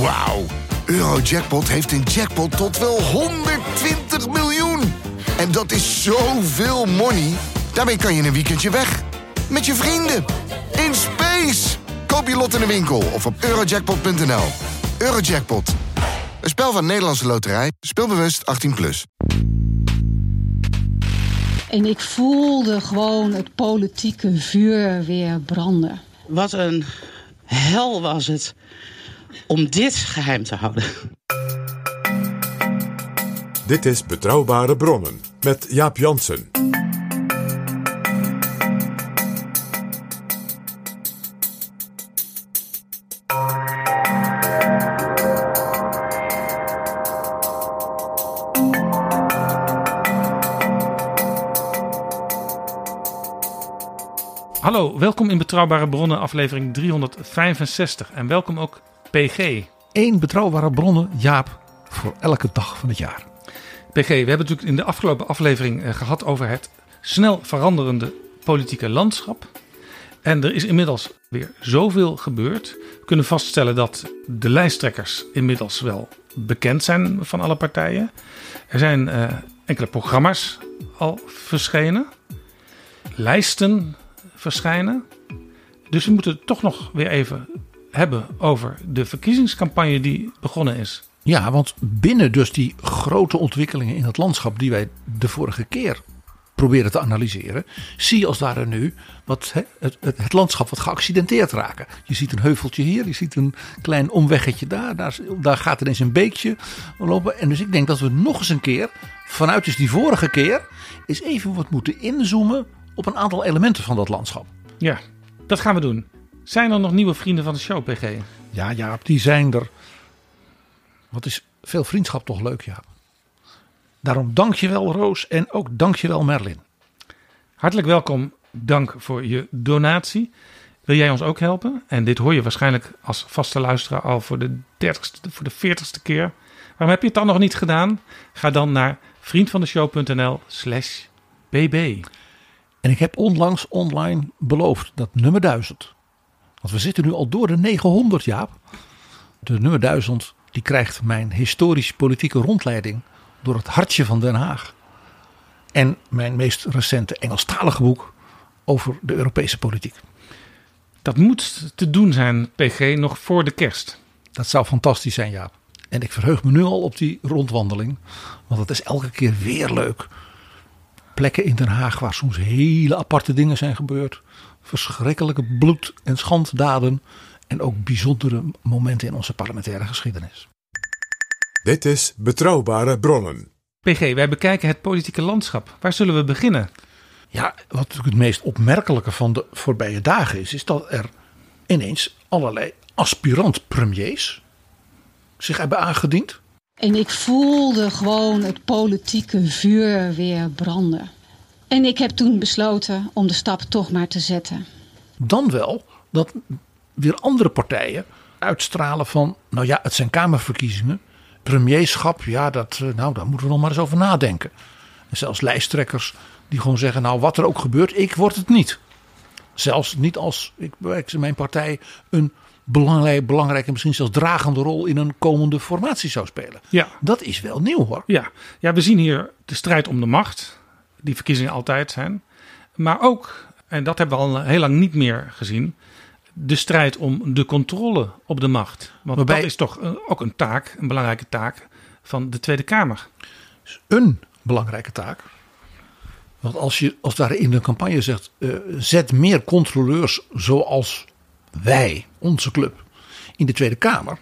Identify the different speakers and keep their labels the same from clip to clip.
Speaker 1: Wauw. Eurojackpot heeft een jackpot tot wel 120 miljoen. En dat is zoveel money. Daarmee kan je een weekendje weg. Met je vrienden. In space. Koop je lot in de winkel of op eurojackpot.nl. Eurojackpot. Een spel van Nederlandse Loterij. Speelbewust 18+. Plus.
Speaker 2: En ik voelde gewoon het politieke vuur weer branden.
Speaker 3: Wat een hel was het om dit geheim te houden.
Speaker 4: Dit is Betrouwbare Bronnen met Jaap Jansen.
Speaker 5: Hallo, welkom in Betrouwbare Bronnen, aflevering 365. En welkom ook PG.
Speaker 6: Eén betrouwbare bronnen, Jaap, voor elke dag van het jaar.
Speaker 5: PG, we hebben natuurlijk in de afgelopen aflevering eh, gehad over het snel veranderende politieke landschap. En er is inmiddels weer zoveel gebeurd. We kunnen vaststellen dat de lijsttrekkers inmiddels wel bekend zijn van alle partijen. Er zijn eh, enkele programma's al verschenen. Lijsten verschijnen. Dus we moeten toch nog weer even hebben over de verkiezingscampagne die begonnen is.
Speaker 6: Ja, want binnen dus die grote ontwikkelingen in het landschap die wij de vorige keer proberen te analyseren, zie je als daar nu wat, het, het, landschap wat geaccidenteerd raken. Je ziet een heuveltje hier, je ziet een klein omweggetje daar, daar, daar gaat ineens een beekje lopen. En dus ik denk dat we nog eens een keer, vanuit dus die vorige keer, eens even wat moeten inzoomen op een aantal elementen van dat landschap.
Speaker 5: Ja, dat gaan we doen. Zijn er nog nieuwe vrienden van de show, PG?
Speaker 6: Ja, ja, die zijn er. Wat is veel vriendschap toch leuk, ja. Daarom dank je wel, Roos, en ook dank je wel, Merlin.
Speaker 5: Hartelijk welkom. Dank voor je donatie. Wil jij ons ook helpen? En dit hoor je waarschijnlijk als vaste luisteraar al voor de 30ste, voor de 40ste keer. Waarom heb je het dan nog niet gedaan? Ga dan naar vriendvandeshow.nl/slash bb.
Speaker 6: En ik heb onlangs online beloofd dat nummer 1000. Want we zitten nu al door de 900, Jaap. De nummer 1000 die krijgt mijn historisch-politieke rondleiding door het hartje van Den Haag. En mijn meest recente Engelstalige boek over de Europese politiek.
Speaker 5: Dat moet te doen zijn, PG, nog voor de kerst.
Speaker 6: Dat zou fantastisch zijn, Jaap. En ik verheug me nu al op die rondwandeling. Want het is elke keer weer leuk plekken in Den Haag waar soms hele aparte dingen zijn gebeurd. Verschrikkelijke bloed- en schanddaden. En ook bijzondere momenten in onze parlementaire geschiedenis.
Speaker 4: Dit is Betrouwbare Bronnen.
Speaker 5: PG, wij bekijken het politieke landschap. Waar zullen we beginnen?
Speaker 6: Ja, wat natuurlijk het meest opmerkelijke van de voorbije dagen is, is dat er ineens allerlei aspirant-premiers zich hebben aangediend.
Speaker 2: En ik voelde gewoon het politieke vuur weer branden. En ik heb toen besloten om de stap toch maar te zetten.
Speaker 6: Dan wel dat weer andere partijen uitstralen van, nou ja, het zijn kamerverkiezingen. Premierschap, ja, dat, eh, nou, daar moeten we nog maar eens over nadenken. En zelfs lijsttrekkers die gewoon zeggen, nou wat er ook gebeurt, ik word het niet. Zelfs niet als ik, mijn partij een belangrijke, belangrijke, misschien zelfs dragende rol in een komende formatie zou spelen.
Speaker 5: Ja.
Speaker 6: Dat is wel nieuw hoor.
Speaker 5: Ja. ja, we zien hier de strijd om de macht, die verkiezingen altijd zijn. Maar ook, en dat hebben we al heel lang niet meer gezien, de strijd om de controle op de macht. Want Waarbij, dat is toch ook een taak, een belangrijke taak van de Tweede Kamer.
Speaker 6: Een belangrijke taak. Want als je als daar in de campagne zegt, uh, zet meer controleurs zoals wij, onze club, in de Tweede Kamer.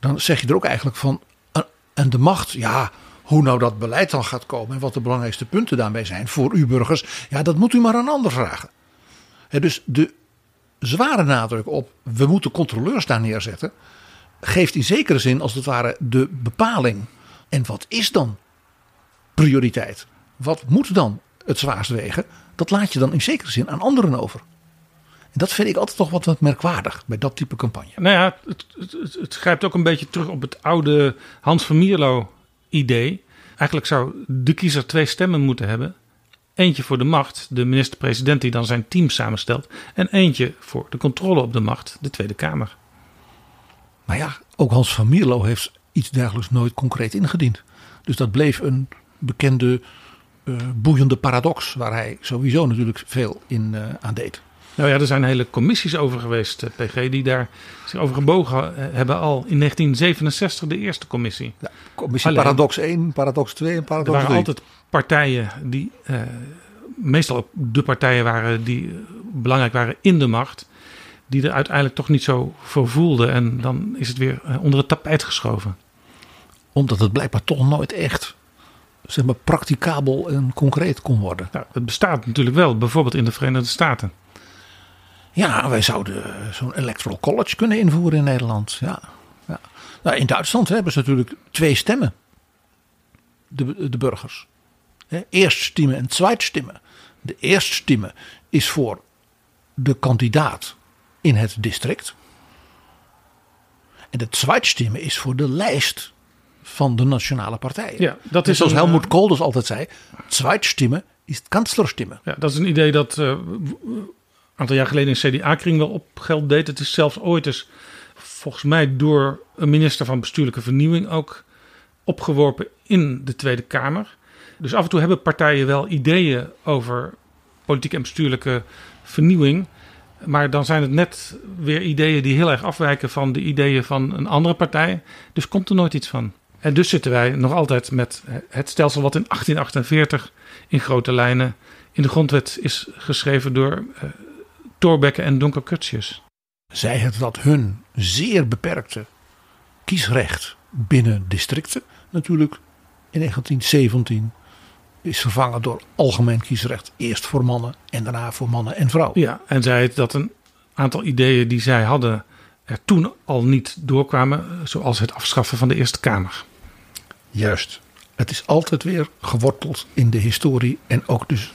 Speaker 6: Dan zeg je er ook eigenlijk van. En de macht, ja, hoe nou dat beleid dan gaat komen en wat de belangrijkste punten daarmee zijn voor uw burgers, ja, dat moet u maar aan ander vragen. dus de zware nadruk op we moeten controleurs daar neerzetten, geeft in zekere zin als het ware de bepaling. En wat is dan prioriteit? Wat moet dan het zwaarst wegen? Dat laat je dan in zekere zin aan anderen over. En dat vind ik altijd toch wat, wat merkwaardig bij dat type campagne.
Speaker 5: Nou ja, het, het, het grijpt ook een beetje terug op het oude Hans van Mierlo idee. Eigenlijk zou de kiezer twee stemmen moeten hebben. Eentje voor de macht, de minister-president die dan zijn team samenstelt. En eentje voor de controle op de macht, de Tweede Kamer.
Speaker 6: Maar ja, ook Hans van Mierlo heeft iets dergelijks nooit concreet ingediend. Dus dat bleef een bekende eh, boeiende paradox waar hij sowieso natuurlijk veel in eh, aan deed.
Speaker 5: Nou ja, er zijn hele commissies over geweest, eh, PG, die daar zich over gebogen eh, hebben al in 1967 de eerste commissie.
Speaker 6: Ja, commissie
Speaker 5: Alleen-
Speaker 6: paradox 1, paradox 2 en
Speaker 5: Er
Speaker 6: paradox
Speaker 5: waren
Speaker 6: 3.
Speaker 5: altijd partijen die eh, meestal ook de partijen waren die belangrijk waren in de macht, die er uiteindelijk toch niet zo voor voelden. En dan is het weer onder het tapijt geschoven.
Speaker 6: Omdat het blijkbaar toch nooit echt zeg maar, practicabel en concreet kon worden.
Speaker 5: Nou, het bestaat natuurlijk wel, bijvoorbeeld in de Verenigde Staten.
Speaker 6: Ja, wij zouden zo'n electoral college kunnen invoeren in Nederland. Ja. Ja. Nou, in Duitsland hebben ze natuurlijk twee stemmen. De, de burgers. Hè, Eerst stemmen en zweit stemmen. De eerste stemmen is voor de kandidaat in het district. En de zweit stemmen is voor de lijst van de nationale partijen.
Speaker 5: Ja, dat
Speaker 6: Dus
Speaker 5: is
Speaker 6: zoals
Speaker 5: een,
Speaker 6: Helmoet Kool dus altijd zei. Zweit stemmen is kanslerstemmen.
Speaker 5: Ja, dat is een idee dat eh, aantal jaar geleden in CDA-kring wel op geld deed. Het is zelfs ooit eens, volgens mij door een minister van Bestuurlijke Vernieuwing ook opgeworpen in de Tweede Kamer. Dus af en toe hebben partijen wel ideeën over politieke en bestuurlijke vernieuwing. Maar dan zijn het net weer ideeën die heel erg afwijken van de ideeën van een andere partij. Dus komt er nooit iets van. En dus zitten wij nog altijd met het stelsel wat in 1848 in grote lijnen in de grondwet is geschreven door eh Thorbecke en Donker Curtius.
Speaker 6: zij het dat hun zeer beperkte kiesrecht binnen districten natuurlijk in 1917 is vervangen door algemeen kiesrecht. Eerst voor mannen en daarna voor mannen en vrouwen.
Speaker 5: Ja, en het dat een aantal ideeën die zij hadden er toen al niet doorkwamen, zoals het afschaffen van de Eerste Kamer.
Speaker 6: Juist. Het is altijd weer geworteld in de historie en ook dus,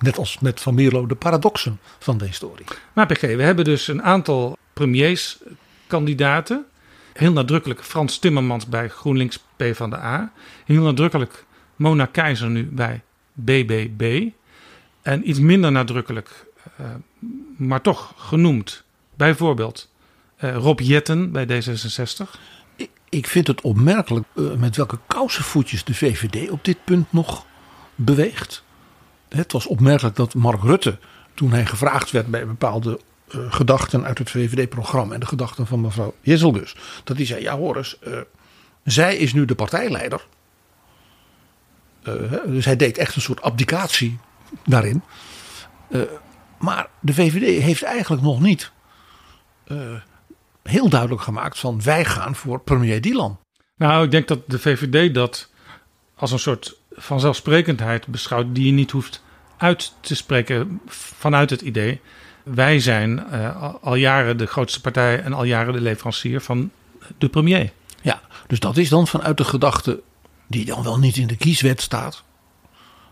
Speaker 6: net als met Van Mierlo, de paradoxen van de historie.
Speaker 5: Maar PG, we hebben dus een aantal premierskandidaten. Heel nadrukkelijk Frans Timmermans bij GroenLinks PvdA. Heel nadrukkelijk Mona Keizer nu bij BBB. En iets minder nadrukkelijk, eh, maar toch genoemd, bijvoorbeeld eh, Rob Jetten bij D66.
Speaker 6: Ik- Ik vind het opmerkelijk eh, met welke kousenvoetjes de VVD op dit punt nog beweegt. Het was opmerkelijk dat Mark Rutte, toen hij gevraagd werd bij bepaalde eh, gedachten uit het VVD-programma en de gedachten van mevrouw Jezelgus, dat hij zei: Ja, hoor eens, eh, zij is nu de partijleider. Eh, dus hij deed echt een soort abdicatie daarin. Maar de VVD heeft eigenlijk nog niet heel duidelijk gemaakt van wij gaan voor premier Dylan.
Speaker 5: Nou, ik denk dat de VVD dat als een soort vanzelfsprekendheid beschouwt die je niet hoeft uit te spreken vanuit het idee. Wij zijn eh, al- jaren de grootste partij en al jaren de leverancier van de premier.
Speaker 6: Ja, dus dat is dan vanuit de gedachte die dan wel niet in de kieswet staat,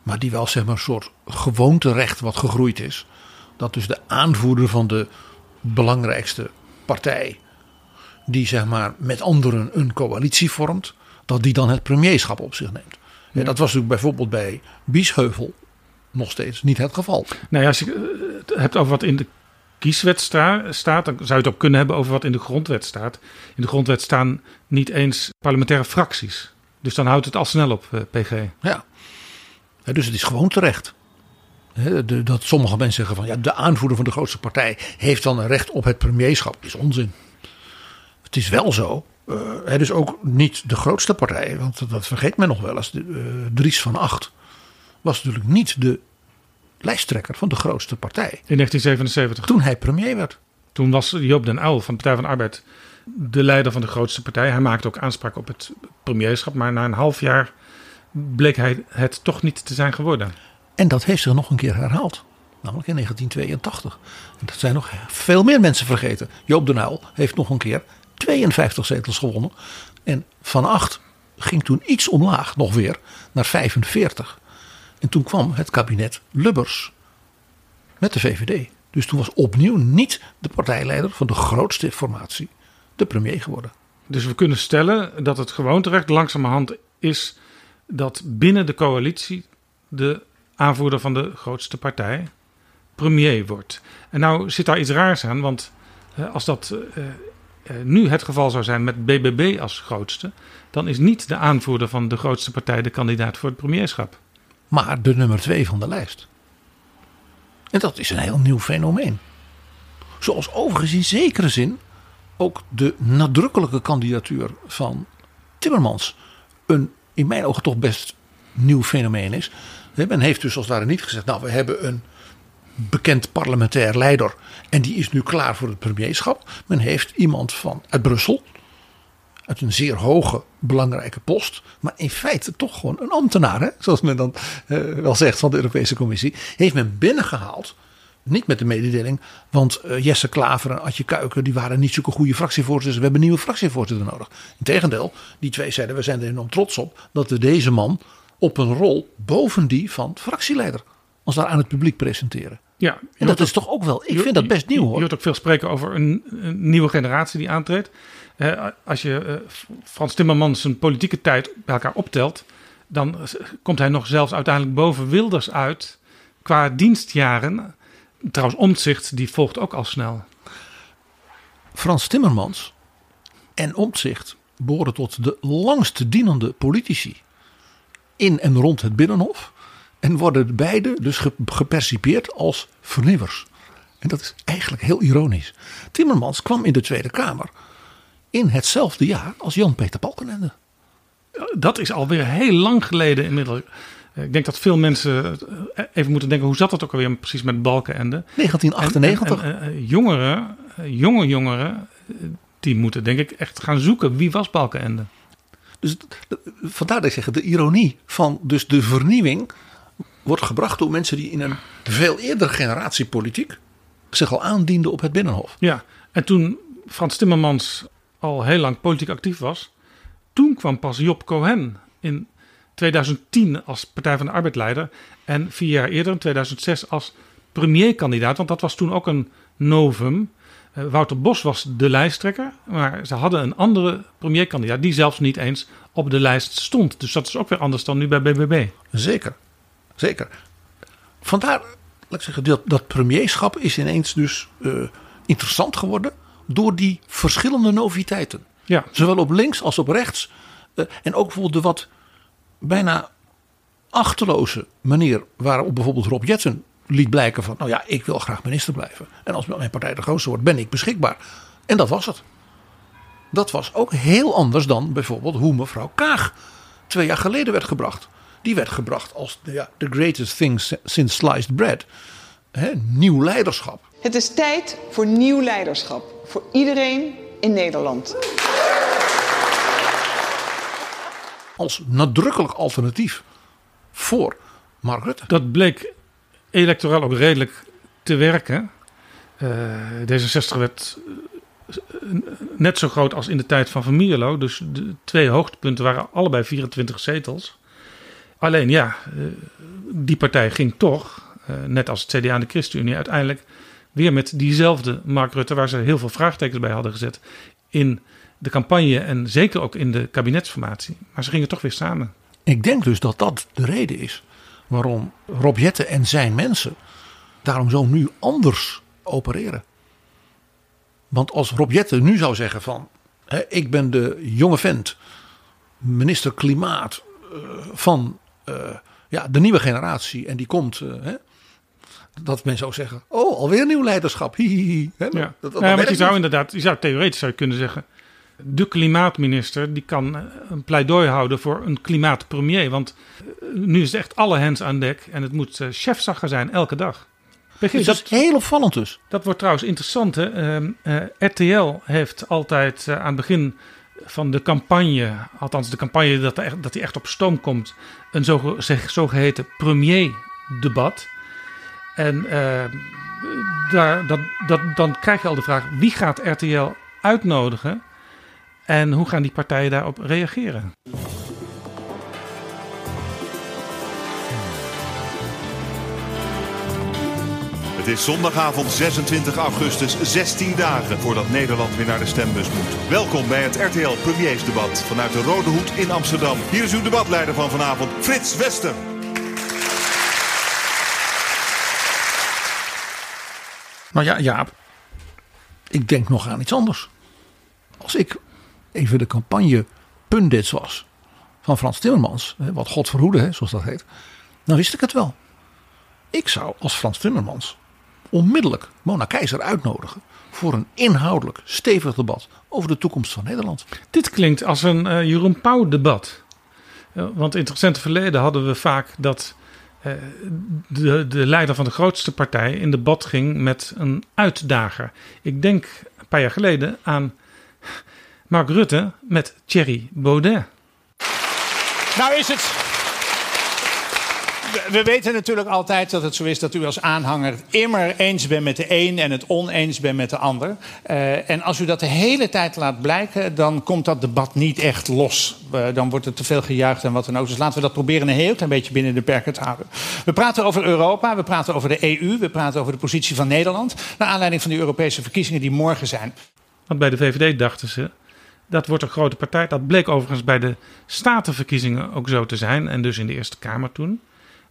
Speaker 6: maar die wel zeg maar een soort gewoonterecht wat gegroeid is. Dat dus de aanvoerder van de belangrijkste partij, die zeg maar met anderen een coalitie vormt, dat die dan het premierschap op zich neemt. Ja, dat was natuurlijk bijvoorbeeld bij Biesheuvel nog steeds niet het geval.
Speaker 5: Nou ja, als je eh, het hebt over wat in de kieswet sta- staat, dan zou je het ook kunnen hebben over wat in de grondwet staat. In de grondwet staan niet eens parlementaire fracties. Dus dan houdt het al snel op, eh, PG.
Speaker 6: Ja. Ja, dus het is gewoon terecht. De- dat sommige mensen zeggen van ja, de aanvoerder van de grootste partij heeft dan een recht op het premierschap. Is onzin. Het is wel zo. Eh, hè, dus ook niet de grootste partij, want dat- vergeet men nog wel eens. De, eh, Dries van Acht was natuurlijk niet de lijsttrekker van de grootste partij.
Speaker 5: In 1977.
Speaker 6: Toen hij premier werd.
Speaker 5: Toen was Joop den Uyl van de Partij van de Arbeid de leider van de grootste partij. Hij maakte ook aanspraak op het premierschap. Maar na een half jaar bleek hij het toch niet te zijn geworden.
Speaker 6: En dat heeft zich nog een keer herhaald. Namelijk in 1982. En dat zijn nog veel meer mensen vergeten. Joop den Uyl heeft nog een keer 52 zetels gewonnen. En Van Acht ging toen iets omlaag, nog weer, naar 45. En toen kwam het kabinet Lubbers met de VVD. Dus toen was opnieuw niet de partijleider van de grootste formatie de premier geworden.
Speaker 5: Dus we kunnen stellen dat het gewoonterecht langzamerhand is dat binnen de coalitie de aanvoerder van de grootste partij premier wordt. En nou zit daar iets raars aan, want eh, als dat eh, nu het geval zou zijn met BBB als grootste, dan is niet de aanvoerder van de grootste partij de kandidaat voor het premierschap.
Speaker 6: maar de nummer twee van de lijst. En dat is een heel nieuw fenomeen. Zoals overigens in zekere zin ook de nadrukkelijke kandidatuur van Timmermans een in mijn ogen toch best nieuw fenomeen is. Men heeft dus als het ware niet gezegd, nou we hebben een bekend parlementair leider en die is nu klaar voor het premierschap. Men heeft iemand van uit Brussel, uit een zeer hoge, belangrijke post. Maar in feite toch gewoon een ambtenaar, hè? zoals men dan eh, wel zegt van de Europese Commissie. Heeft men binnengehaald. Niet met de mededeling, want eh, Jesse Klaver en Adje Kuiken die waren niet zulke goede fractievoorzitters. We hebben een nieuwe fractievoorzitter nodig. Integendeel, die twee zeiden we zijn er enorm trots op dat we deze man op een rol boven die van fractieleider als daar aan het publiek presenteren.
Speaker 5: Ja,
Speaker 6: En dat is toch ook wel, ik vind dat best nieuw
Speaker 5: Je
Speaker 6: hoor.
Speaker 5: hoort ook veel spreken over een, een nieuwe generatie die aantreedt. Eh, als je eh, Frans Timmermans zijn politieke tijd bij elkaar optelt, dan komt hij nog zelfs uiteindelijk boven Wilders uit qua dienstjaren. Trouwens, Omtzigt die volgt ook al snel.
Speaker 6: Frans Timmermans en Omtzigt behoren tot de langst dienende politici in en rond het Binnenhof. En worden beide dus ge- gepercipieerd als vernieuwers. En dat is eigenlijk heel ironisch. Timmermans kwam in de Tweede Kamer in hetzelfde jaar als Jan-Peter Balkenende.
Speaker 5: Dat is alweer heel lang geleden inmiddels. Eh, Ik denk dat veel mensen eh, even moeten denken, hoe zat het ook alweer precies met Balkenende?
Speaker 6: 1998.
Speaker 5: En, en, eh, jongeren, eh, jonge jongeren, eh, die moeten denk ik echt gaan zoeken. Wie was Balkenende?
Speaker 6: Dus vandaar dat ik zeg, de ironie van dus de vernieuwing wordt gebracht door mensen die in een veel eerdere generatie politiek zich al aandienden op het Binnenhof.
Speaker 5: Ja, en toen Frans Timmermans al heel lang politiek actief was, toen kwam pas Job Cohen in 2010 als Partij van de Arbeid leider en vier jaar eerder, in 2006, als premierkandidaat. Want dat was toen ook een novum. Eh, Wouter Bos was de lijsttrekker, maar ze hadden een andere premierkandidaat die zelfs niet eens op de lijst stond. Dus dat is ook weer anders dan nu bij BBB.
Speaker 6: Zeker, zeker. Vandaar, laat ik zeggen, dat, dat premierschap is ineens dus eh, interessant geworden door die verschillende noviteiten.
Speaker 5: Ja,
Speaker 6: Zowel op links als op rechts. Eh, en ook bijvoorbeeld de wat bijna achterloze manier waarop bijvoorbeeld Rob Jetten liet blijken van, nou ja, ik wil graag minister blijven. En als mijn partij de grootste wordt, ben ik beschikbaar. En dat was het. Dat was ook heel anders dan bijvoorbeeld hoe mevrouw Kaag twee jaar geleden werd gebracht. Die werd gebracht als ja, the greatest thing since sliced bread. Nieuw leiderschap.
Speaker 7: Het is tijd voor nieuw leiderschap. Voor iedereen in Nederland.
Speaker 6: Als nadrukkelijk alternatief voor Mark Rutte.
Speaker 5: Dat bleek electoraal ook redelijk te werken. Eh, D66 werd eh, net zo groot als in de tijd van Van Mierlo. Dus de twee hoogtepunten waren allebei 24 zetels. Alleen ja, eh, die partij ging toch, eh, net als het CDA en de ChristenUnie, uiteindelijk weer met diezelfde Mark Rutte, waar ze heel veel vraagtekens bij hadden gezet, in de campagne en zeker ook in de kabinetsformatie. Maar ze gingen toch weer samen.
Speaker 6: Ik denk dus dat dat de reden is waarom Rob Jetten en zijn mensen daarom zo nu anders opereren. Want als Rob Jetten nu zou zeggen van hè, ik ben de jonge vent, minister klimaat eh, van ja, de nieuwe generatie en die komt, eh, hè, dat men zou zeggen, oh alweer nieuw leiderschap, hihihi. Hè,
Speaker 5: Ja,
Speaker 6: dat, dat,
Speaker 5: ja maar je zou inderdaad, je zou theoretisch zou je kunnen zeggen. De klimaatminister die kan eh, een pleidooi houden voor een klimaatpremier. Want eh, nu is het echt alle hens aan dek en het moet eh, chefzagger zijn elke dag.
Speaker 6: Dus dat
Speaker 5: dat,
Speaker 6: is heel opvallend dus.
Speaker 5: dat wordt trouwens interessant. Hè? Ehm, eh, RTL heeft altijd eh, aan het begin van de campagne, althans de campagne dat, er die echt op stoom komt, een zogeheten premier-debat. En eh, daar, dat, dat, dan krijg je al de vraag: wie gaat RTL uitnodigen? En hoe gaan die partijen daarop reageren?
Speaker 8: Is zondagavond 26 augustus, 16 dagen voordat Nederland weer naar de stembus moet. Welkom bij het RTL Premiersdebat vanuit de Rode Hoed in Amsterdam. Hier is uw debatleider van vanavond, Frits Wester.
Speaker 6: Nou ja, Jaap, ik denk nog aan iets anders. als ik even de campagne pundits was van Frans Timmermans, wat God verhoede, zoals dat heet, dan wist ik het wel. Ik zou als Frans Timmermans onmiddellijk Mona Keizer uitnodigen voor een inhoudelijk stevig debat over de toekomst van Nederland.
Speaker 5: Dit klinkt als een eh, Jeroen Pauw debat. Eh, want in het recente verleden hadden we vaak dat eh, de, de leider van de grootste partij in debat ging met een uitdager. Ik denk een paar jaar geleden aan Mark Rutte met Thierry Baudet.
Speaker 9: Nou is het. We- We weten natuurlijk altijd dat het zo is dat u als aanhanger immer eens bent met de een en het oneens bent met de ander. Eh, en als u dat de hele tijd laat blijken, dan komt dat debat niet echt los. Eh, dan wordt er te veel gejuicht en wat dan ook. Dus laten we dat proberen een heel klein beetje binnen de perken te houden. We praten over Europa, we praten over de EU, we praten over de positie van Nederland. Naar aanleiding van de Europese verkiezingen die morgen zijn.
Speaker 5: Want bij de VVD dachten ze, dat wordt een grote partij. Dat bleek overigens bij de statenverkiezingen ook zo te zijn. En dus in de Eerste Kamer toen.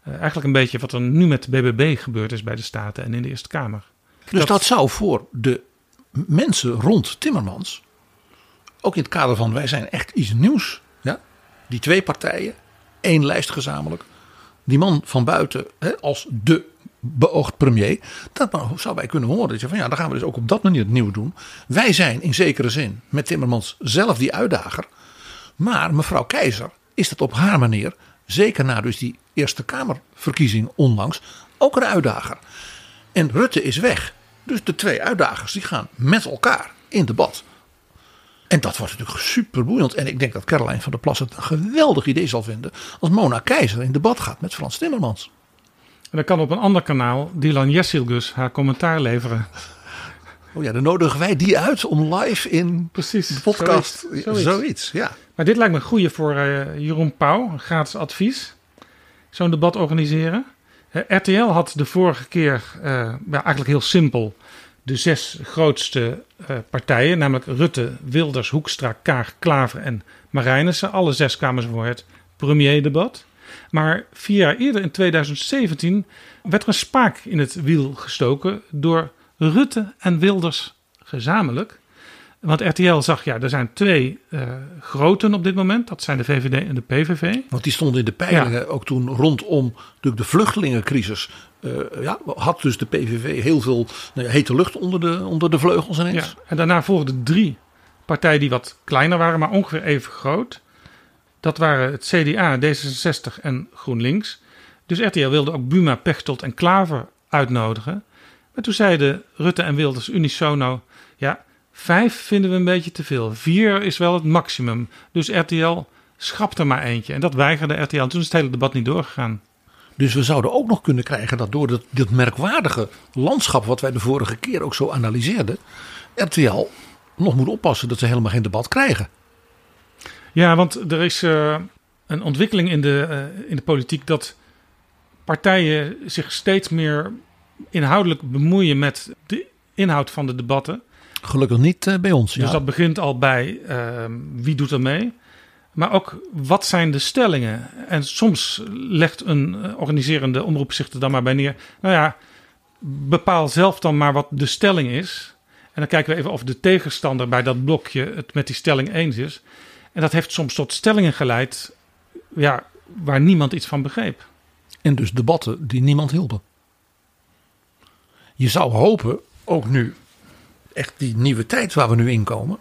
Speaker 5: Eh, eigenlijk een beetje wat er nu met de BBB gebeurd is bij de Staten en in de Eerste Kamer.
Speaker 6: Dus dat, zou voor de mensen rond Timmermans, ook in het kader van wij zijn echt iets nieuws. Ja? Die twee partijen, één lijst gezamenlijk. Die man van buiten hè, als de beoogd premier. Dat zou wij kunnen horen. Dat je van ja, dan gaan we dus ook op dat manier het nieuw doen. Wij zijn in zekere zin met Timmermans zelf die uitdager. Maar mevrouw Keizer is dat op haar manier, zeker na dus die Eerste Kamerverkiezing onlangs, ook een uitdager. En Rutte is weg. Dus de twee uitdagers die gaan met elkaar in debat. En dat wordt natuurlijk super boeiend. En ik denk dat Caroline van der Plas het een geweldig idee zal vinden. als Mona Keizer in debat gaat met Frans Timmermans.
Speaker 5: En dan kan op een ander kanaal Dylan Jessilgus haar commentaar leveren.
Speaker 6: Oh ja, dan nodigen wij die uit om live in
Speaker 5: Precies,
Speaker 6: de podcast.
Speaker 5: zoiets,
Speaker 6: Zoiets,
Speaker 5: zoiets.
Speaker 6: ja.
Speaker 5: Maar dit lijkt me een goeie voor eh, Jeroen Pauw, een gratis advies. Zo'n debat organiseren. Eh, RTL had de vorige keer, eh, ja, eigenlijk heel simpel, de zes grootste partijen, namelijk Rutte, Wilders, Hoekstra, Kaag, Klaver en Marijnissen. Alle zes kwamen ze voor het premierdebat. Maar vier jaar eerder, in 2017, werd er een spaak in het wiel gestoken door Rutte en Wilders gezamenlijk. Want RTL zag, ja, er zijn twee eh groten op dit moment. Dat zijn de VVD en de PVV.
Speaker 6: Want die stonden in de peilingen ook toen rondom natuurlijk de vluchtelingencrisis. eh, ja, had dus de PVV heel veel nou ja, hete lucht onder de, onder de vleugels ineens.
Speaker 5: Ja, en daarna volgden drie partijen die wat kleiner waren, maar ongeveer even groot. Dat waren het CDA, D66 en GroenLinks. Dus RTL wilde ook Buma, Pechtold en Klaver uitnodigen. Maar toen zeiden Rutte en Wilders unisono... ja, vijf vinden we een beetje te veel. Vier is wel het maximum. Dus RTL schrapt er maar eentje. En dat weigerde RTL. En toen is het hele debat niet doorgegaan.
Speaker 6: Dus we zouden ook nog kunnen krijgen dat door dat, dit merkwaardige landschap wat wij de vorige keer ook zo analyseerden, RTL nog moet oppassen dat ze helemaal geen debat krijgen.
Speaker 5: Ja, want er is eh, een ontwikkeling in de, eh, in de politiek dat partijen zich steeds meer inhoudelijk bemoeien met de inhoud van de debatten.
Speaker 6: Gelukkig niet eh, bij ons.
Speaker 5: Dus
Speaker 6: ja.
Speaker 5: dat begint al bij eh, wie doet er mee. Maar ook wat zijn de stellingen? En soms legt een eh, organiserende omroep zich er dan maar bij neer. Nou ja, bepaal zelf dan maar wat de stelling is. En dan kijken we even of de tegenstander bij dat blokje het met die stelling eens is. En dat heeft soms tot stellingen geleid ja, waar niemand iets van begreep.
Speaker 6: En dus debatten die niemand hielpen. Je zou hopen, ook nu, echt die nieuwe tijd waar we nu in komen.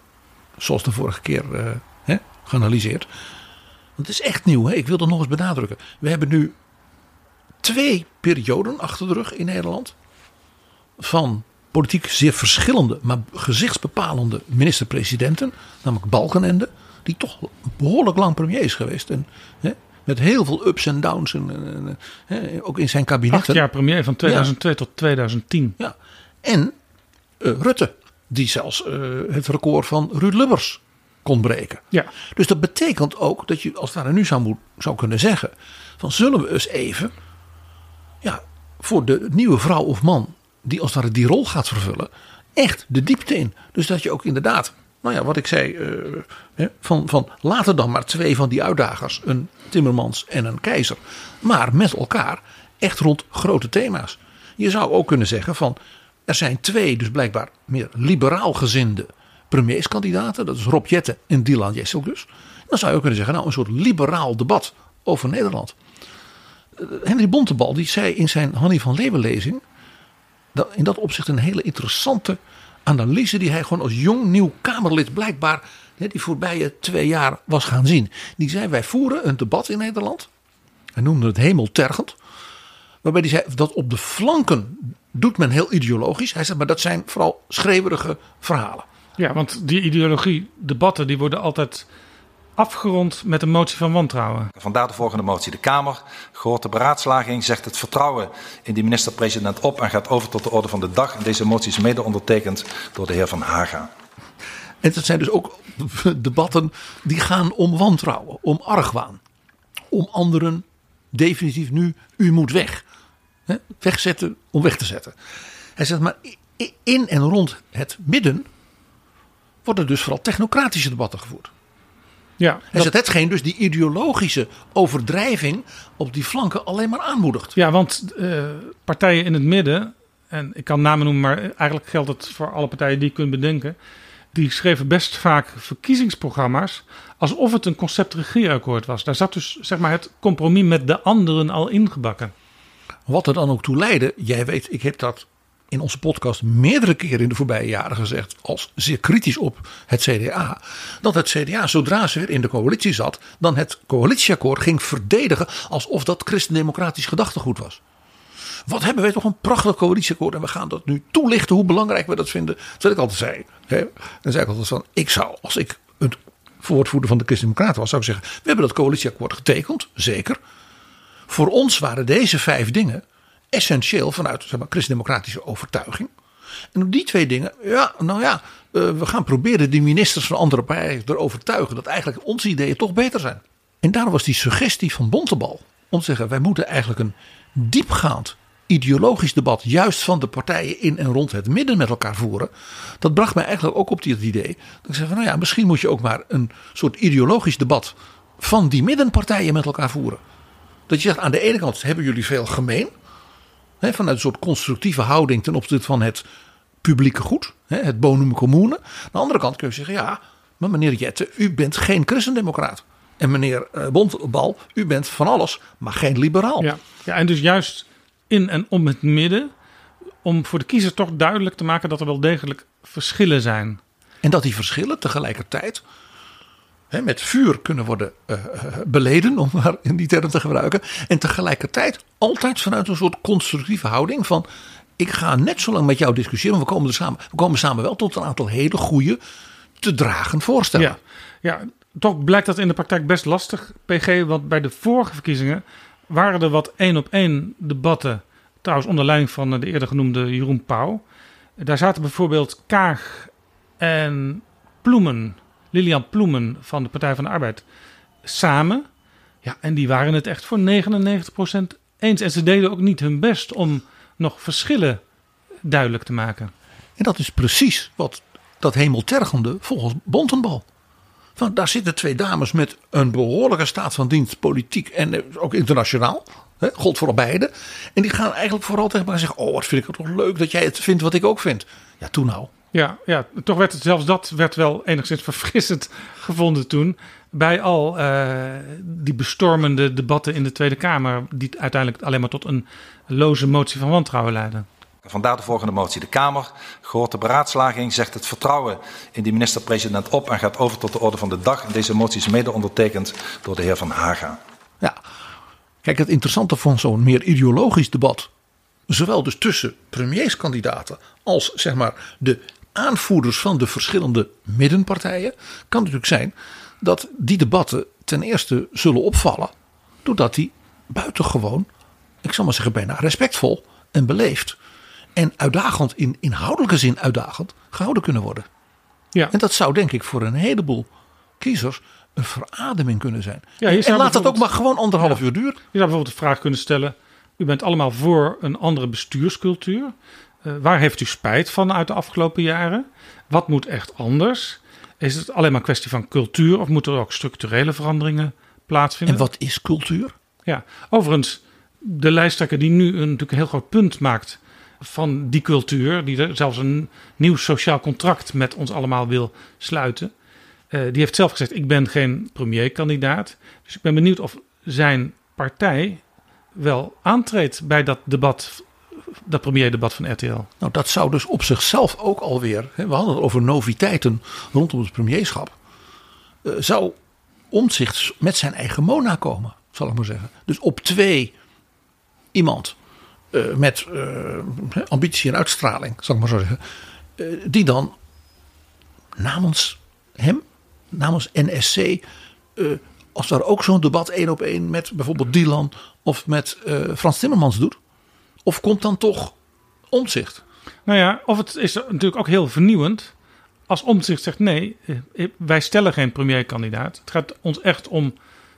Speaker 6: Zoals de vorige keer eh, hè, geanalyseerd. Want het is echt nieuw, hè? ik wil dat nog eens benadrukken. We hebben nu twee perioden achter de rug in Nederland. Van politiek zeer verschillende, maar gezichtsbepalende minister-presidenten. Namelijk Balkenende, die toch behoorlijk lang premier is geweest. En, hè, met heel veel ups en downs, en, en, en, hè, ook in zijn kabinet.
Speaker 5: Acht jaar premier van 2002 tot 2010.
Speaker 6: Ja. En eh, Rutte, die zelfs eh, het record van Ruud Lubbers kon breken.
Speaker 5: Ja.
Speaker 6: Dus dat betekent ook dat je als het ware nu zou, moet, zou kunnen zeggen: van zullen we eens even ja, voor de nieuwe vrouw of man die als het ware die rol gaat vervullen, echt de diepte in. Dus dat je ook inderdaad, nou ja, wat ik zei, hè, van, van laten dan maar twee van die uitdagers, een Timmermans en een Keizer, maar met elkaar echt rond grote thema's. Je zou ook kunnen zeggen van er zijn twee, dus blijkbaar meer liberaal gezinde premierskandidaten. Dat is Rob Jetten en Dylan Jesselgus. Dan zou je ook kunnen zeggen, nou een soort liberaal debat over Nederland. Eh, Henry Bontebal die zei in zijn Hannie van Leeuwen lezing... dat in dat opzicht een hele interessante analyse... die hij gewoon als jong nieuw Kamerlid blijkbaar... die voorbije twee jaar was gaan zien. Die zei, wij voeren een debat in Nederland. Hij noemde het hemeltergend. Waarbij hij zei dat op de flanken doet men heel ideologisch. Hij zegt, maar dat zijn vooral schreeuwerige verhalen.
Speaker 5: Ja, want die ideologie, debatten, die worden altijd afgerond met een motie van wantrouwen.
Speaker 10: Vandaar de volgende motie. De Kamer, gehoord de beraadslaging, zegt het vertrouwen in de minister-president op en gaat over tot de orde van de dag. Deze motie is mede ondertekend door de heer Van Haga.
Speaker 6: En dat zijn dus ook debatten die gaan om wantrouwen, om argwaan. Om anderen definitief nu, u moet weg. Hè, Wegzetten om weg te zetten. Hij zegt maar in en rond het midden worden dus vooral technocratische debatten gevoerd.
Speaker 5: Ja,
Speaker 6: Hij
Speaker 5: dat-
Speaker 6: hetgeen dus die ideologische overdrijving op die flanken alleen maar aanmoedigt.
Speaker 5: ja want eh, partijen in het midden, en ik kan namen noemen, maar eigenlijk geldt het voor alle partijen die je kunt bedenken. Die schreven best vaak verkiezingsprogramma's alsof het een concept regeerakkoord was. Daar zat dus zeg maar het compromis met de anderen al ingebakken.
Speaker 6: Wat er dan ook toe leidde, jij weet, ik heb dat in onze podcast meerdere keren in de voorbije jaren gezegd, als zeer kritisch op het CDA, dat het CDA, zodra ze weer in de coalitie zat, dan het coalitieakkoord ging verdedigen alsof dat christendemocratisch gedachtegoed was. Wat hebben wij toch een prachtig coalitieakkoord en we gaan dat nu toelichten hoe belangrijk we dat vinden. Dat ik altijd zei. Hè? Dan zei ik altijd van, ik zou, als ik het woordvoerder van de Christendemocraten was, zou ik zeggen, we hebben dat coalitieakkoord getekend, zeker. Voor ons waren deze vijf dingen essentieel vanuit zeg maar, christendemocratische overtuiging. En op die twee dingen, ja, nou ja, eh, we gaan proberen die ministers van andere partijen te overtuigen dat eigenlijk onze ideeën toch beter zijn. En daarom was die suggestie van Bontebal om te zeggen, wij moeten eigenlijk een diepgaand ideologisch debat juist van de partijen in en rond het midden met elkaar voeren. Dat bracht mij eigenlijk ook op dit idee. Dat ik zei van nou ja, misschien moet je ook maar een soort ideologisch debat van die middenpartijen met elkaar voeren. Dat je zegt aan de ene kant hebben jullie veel gemeen. Vanuit een soort constructieve houding ten opzichte van het publieke goed. Het bonum commune. Aan de andere kant kun je zeggen ja, maar meneer Jette, u bent geen christendemocraat. En meneer eh, Bontbal, u bent van alles, maar geen liberaal.
Speaker 5: Ja, ja, en dus juist in en om het midden, om voor de kiezer toch duidelijk te maken dat er wel degelijk verschillen zijn.
Speaker 6: En dat die verschillen tegelijkertijd met vuur kunnen worden eh, eh, beleden, om maar in die term te gebruiken. En tegelijkertijd altijd vanuit een soort constructieve houding van... ik ga net zo lang met jou discussiëren, want we komen, er samen, we komen samen wel tot een aantal hele goede te dragen voorstellen.
Speaker 5: Ja, ja, toch blijkt dat in de praktijk best lastig, PG. Want bij de vorige verkiezingen waren er wat één op één debatten. Trouwens, onder leiding van eh, de eerder genoemde Jeroen Pauw. Daar zaten bijvoorbeeld Kaag en Ploemen, Lilian Ploemen van de Partij van de Arbeid, samen. Ja, en die waren het echt voor 99% eens. En ze deden ook niet hun best om nog verschillen duidelijk te maken.
Speaker 6: En dat is precies wat dat hemeltergende volgens Bontenbal. Van, daar zitten twee dames met een behoorlijke staat van dienst, politiek en eh, ook internationaal. God voor beide. En die gaan eigenlijk vooral tegen elkaar zeggen: Oh, wat vind ik het toch leuk dat jij het vindt wat ik ook vind. Ja, toen nou.
Speaker 5: Ja, ja, toch werd het zelfs dat werd wel enigszins verfrissend gevonden toen. Bij al eh, die bestormende debatten in de Tweede Kamer, die uiteindelijk alleen maar tot een loze motie van wantrouwen leidden.
Speaker 10: Vandaar de volgende motie. De Kamer, gehoord de beraadslaging, zegt het vertrouwen in de minister-president op en gaat over tot de orde van de dag. En deze motie is mede ondertekend door de heer Van Haga.
Speaker 6: Ja, kijk, het interessante van zo'n meer ideologisch debat, zowel dus tussen premierskandidaten als zeg maar de aanvoerders van de verschillende middenpartijen, kan natuurlijk zijn dat die debatten ten eerste zullen opvallen, doordat die buitengewoon, ik zal maar zeggen bijna respectvol en beleefd en uitdagend in inhoudelijke zin uitdagend gehouden kunnen worden.
Speaker 5: Ja.
Speaker 6: En dat zou denk ik voor een heleboel kiezers een verademing kunnen zijn.
Speaker 5: Ja,
Speaker 6: en laat dat ook maar gewoon anderhalf uur duren.
Speaker 5: Je zou bijvoorbeeld de vraag kunnen stellen: U bent allemaal voor een andere bestuurscultuur. Eh, waar heeft u spijt van uit de afgelopen jaren? Wat moet echt anders? Is het alleen maar een kwestie van cultuur of moeten er ook structurele veranderingen plaatsvinden?
Speaker 6: En wat is cultuur?
Speaker 5: Ja, overigens, de lijsttrekker die nu een, natuurlijk een heel groot punt maakt van die cultuur, die er zelfs een nieuw sociaal contract met ons allemaal wil sluiten. Eh, die heeft zelf gezegd: Ik ben geen premierkandidaat. Dus ik ben benieuwd of zijn partij wel aantreedt bij dat debat, dat premierdebat van RTL.
Speaker 6: Nou, dat zou dus op zichzelf ook alweer. Hè, we hadden het over noviteiten rondom het premierschap. eh, zou omzicht met zijn eigen Mona komen, zal ik maar zeggen. Dus op twee iemand eh, met eh, ambitie en uitstraling, zal ik maar zo zeggen. die dan namens hem, namens NSC, als daar ook zo'n debat één op één met bijvoorbeeld Dylan of met eh, Frans Timmermans doet. Of komt dan toch omzicht?
Speaker 5: Nou ja, of het is natuurlijk ook heel vernieuwend. Als Omtzigt zegt nee, eh, wij stellen geen premierkandidaat. Het gaat ons echt om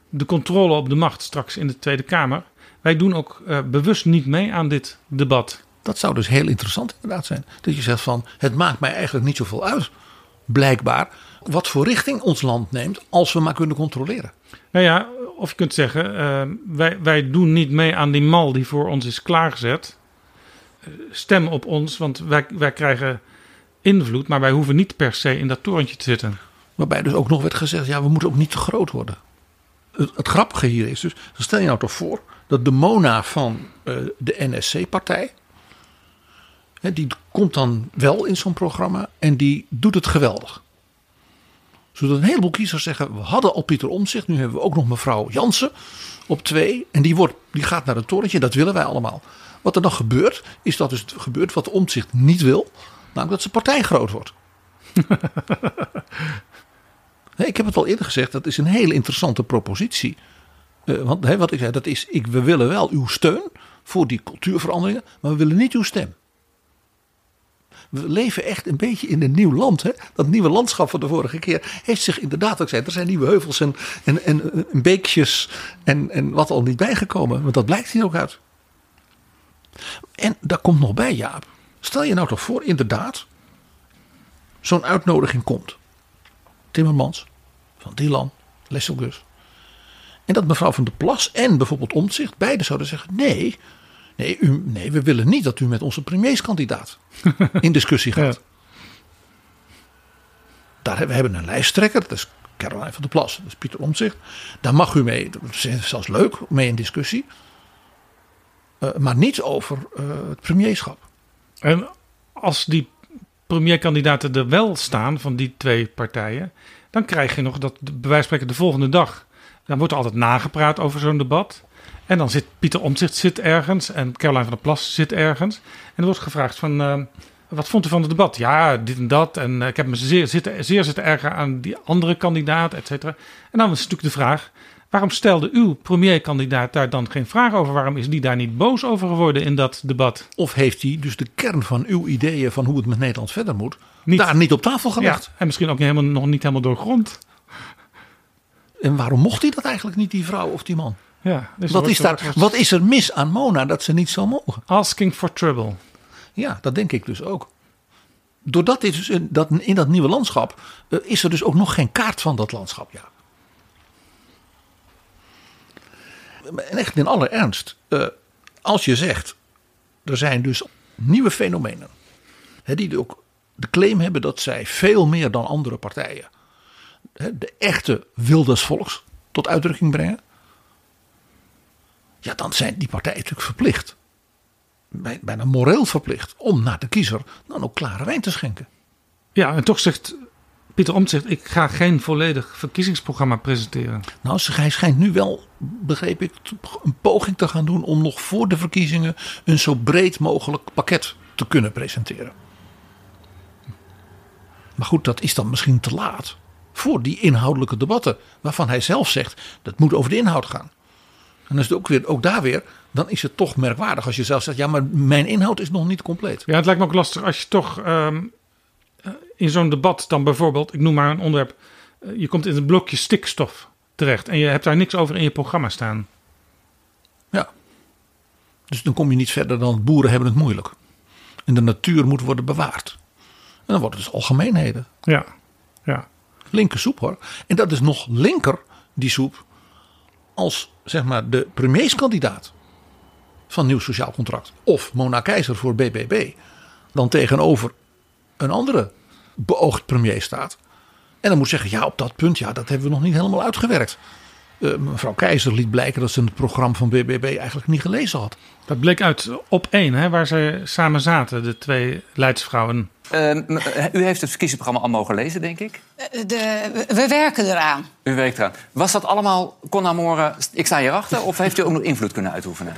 Speaker 5: de controle op de macht straks in de Tweede Kamer. Wij doen ook eh, bewust niet mee aan dit debat.
Speaker 6: Dat zou dus heel interessant inderdaad zijn. Dat je zegt van het maakt mij eigenlijk niet zoveel uit. Blijkbaar wat voor richting ons land neemt als we maar kunnen controleren.
Speaker 5: Nou ja, of je kunt zeggen, eh, wij, wij doen niet mee aan die mal die voor ons is klaargezet. Stem op ons, want wij, wij krijgen invloed, maar wij hoeven niet per se in dat torentje te zitten.
Speaker 6: Waarbij dus ook nog werd gezegd, ja we moeten ook niet te groot worden. Het, het grappige hier is dus, stel je nou toch voor dat de Mona van eh, de NSC-partij, die komt dan wel in zo'n programma en die doet het geweldig. Zodat een heleboel kiezers zeggen, we hadden al Pieter Omtzigt, nu hebben we ook nog mevrouw Jansen op twee. En die, wordt, die gaat naar het torentje, dat willen wij allemaal. Wat er dan gebeurt, is dat dus gebeurt wat Omtzigt niet wil. Namelijk dat zijn partij groot wordt. Nee, ik heb het al eerder gezegd, dat is een hele interessante propositie. Eh, want hè, wat ik zei, dat is, ik, we willen wel uw steun voor die cultuurveranderingen, maar we willen niet uw stem. We leven echt een beetje in een nieuw land. Hè? Dat nieuwe landschap van de vorige keer heeft zich inderdaad ook gezegd. Er zijn nieuwe heuvels en, en, en, en beekjes en, en wat al niet bijgekomen. Want dat blijkt hier ook uit. En daar komt nog bij, Jaap. Stel je nou toch voor, inderdaad, zo'n uitnodiging komt. Timmermans, Van Dylan, Lesselgus. En dat mevrouw van der Plas en bijvoorbeeld Omtzigt beide zouden zeggen: nee, nee, u, nee, we willen niet dat u met onze premierskandidaat in discussie gaat. Daar we hebben een lijsttrekker, dat is Caroline van der Plas, dat is Pieter Omtzigt. Daar mag u mee, dat is zelfs leuk, mee in discussie. Uh, maar niet over uh, het premierschap.
Speaker 5: En als die premierkandidaten er wel staan van die twee partijen, dan krijg je nog dat bij wijze van spreken de volgende dag. Dan wordt er altijd nagepraat over zo'n debat. En dan zit Pieter Omtzigt zit ergens en Caroline van der Plas zit ergens. En er wordt gevraagd van, uh, wat vond u van het debat? Ja, dit en dat. En uh, ik heb me zeer zitten, zeer zitten ergeren aan die andere kandidaat, et cetera. En dan is natuurlijk de vraag, waarom stelde uw premierkandidaat daar dan geen vraag over? Waarom is die daar niet boos over geworden in dat debat?
Speaker 6: Of heeft hij dus de kern van uw ideeën van hoe het met Nederland verder moet, niet, daar niet op tafel gelegd?
Speaker 5: Ja, en misschien ook helemaal, nog niet helemaal doorgrond.
Speaker 6: En waarom mocht hij dat eigenlijk niet, die vrouw of die man?
Speaker 5: Ja, dus
Speaker 6: wat, is daar, wat is er mis aan Mona dat ze niet zou mogen?
Speaker 5: Asking for trouble.
Speaker 6: Ja, dat denk ik dus ook. Doordat dit dus in dat, in dat nieuwe landschap uh, is er dus ook nog geen kaart van dat landschap. Ja. En echt in alle ernst, uh, als je zegt, er zijn dus nieuwe fenomenen. Hè, die ook de claim hebben dat zij veel meer dan andere partijen hè, de echte wil des volks tot uitdrukking brengen. Ja, dan zijn die partijen natuurlijk verplicht. Bijna moreel verplicht om naar de kiezer dan ook klare wijn te schenken.
Speaker 5: Ja, en toch zegt Pieter Omtzigt, ik ga geen volledig verkiezingsprogramma presenteren.
Speaker 6: Nou, hij schijnt nu wel, begreep ik, een poging te gaan doen om nog voor de verkiezingen een zo breed mogelijk pakket te kunnen presenteren. Maar goed, dat is dan misschien te laat voor die inhoudelijke debatten, waarvan hij zelf zegt dat moet over de inhoud gaan. En dan is het ook, weer, ook daar weer, dan is het toch merkwaardig als je zelf zegt, ja, maar mijn inhoud is nog niet compleet.
Speaker 5: Ja, het lijkt me ook lastig als je toch um, in zo'n debat dan bijvoorbeeld, ik noem maar een onderwerp, je komt in het blokje stikstof terecht en je hebt daar niks over in je programma staan.
Speaker 6: Ja, dus dan kom je niet verder dan boeren hebben het moeilijk. En de natuur moet worden bewaard. En dan worden het dus algemeenheden.
Speaker 5: Ja, ja.
Speaker 6: Linker soep hoor. En dat is nog linker, die soep, als zeg maar de premierskandidaat van Nieuw Sociaal Contract of Mona Keizer voor BBB dan tegenover een andere beoogd premier staat. En dan moet zeggen, ja op dat punt, ja dat hebben we nog niet helemaal uitgewerkt. Uh, mevrouw Keizer liet blijken dat ze het programma van BBB eigenlijk niet gelezen had.
Speaker 5: Dat bleek uit op één, hè, waar ze samen zaten, de twee leidsvrouwen.
Speaker 11: Uh, u heeft het verkiezingsprogramma al mogen lezen, denk ik?
Speaker 12: De, we werken eraan.
Speaker 11: U werkt eraan. Was dat allemaal Con Amore, ik sta hierachter... of heeft u ook nog invloed kunnen uitoefenen?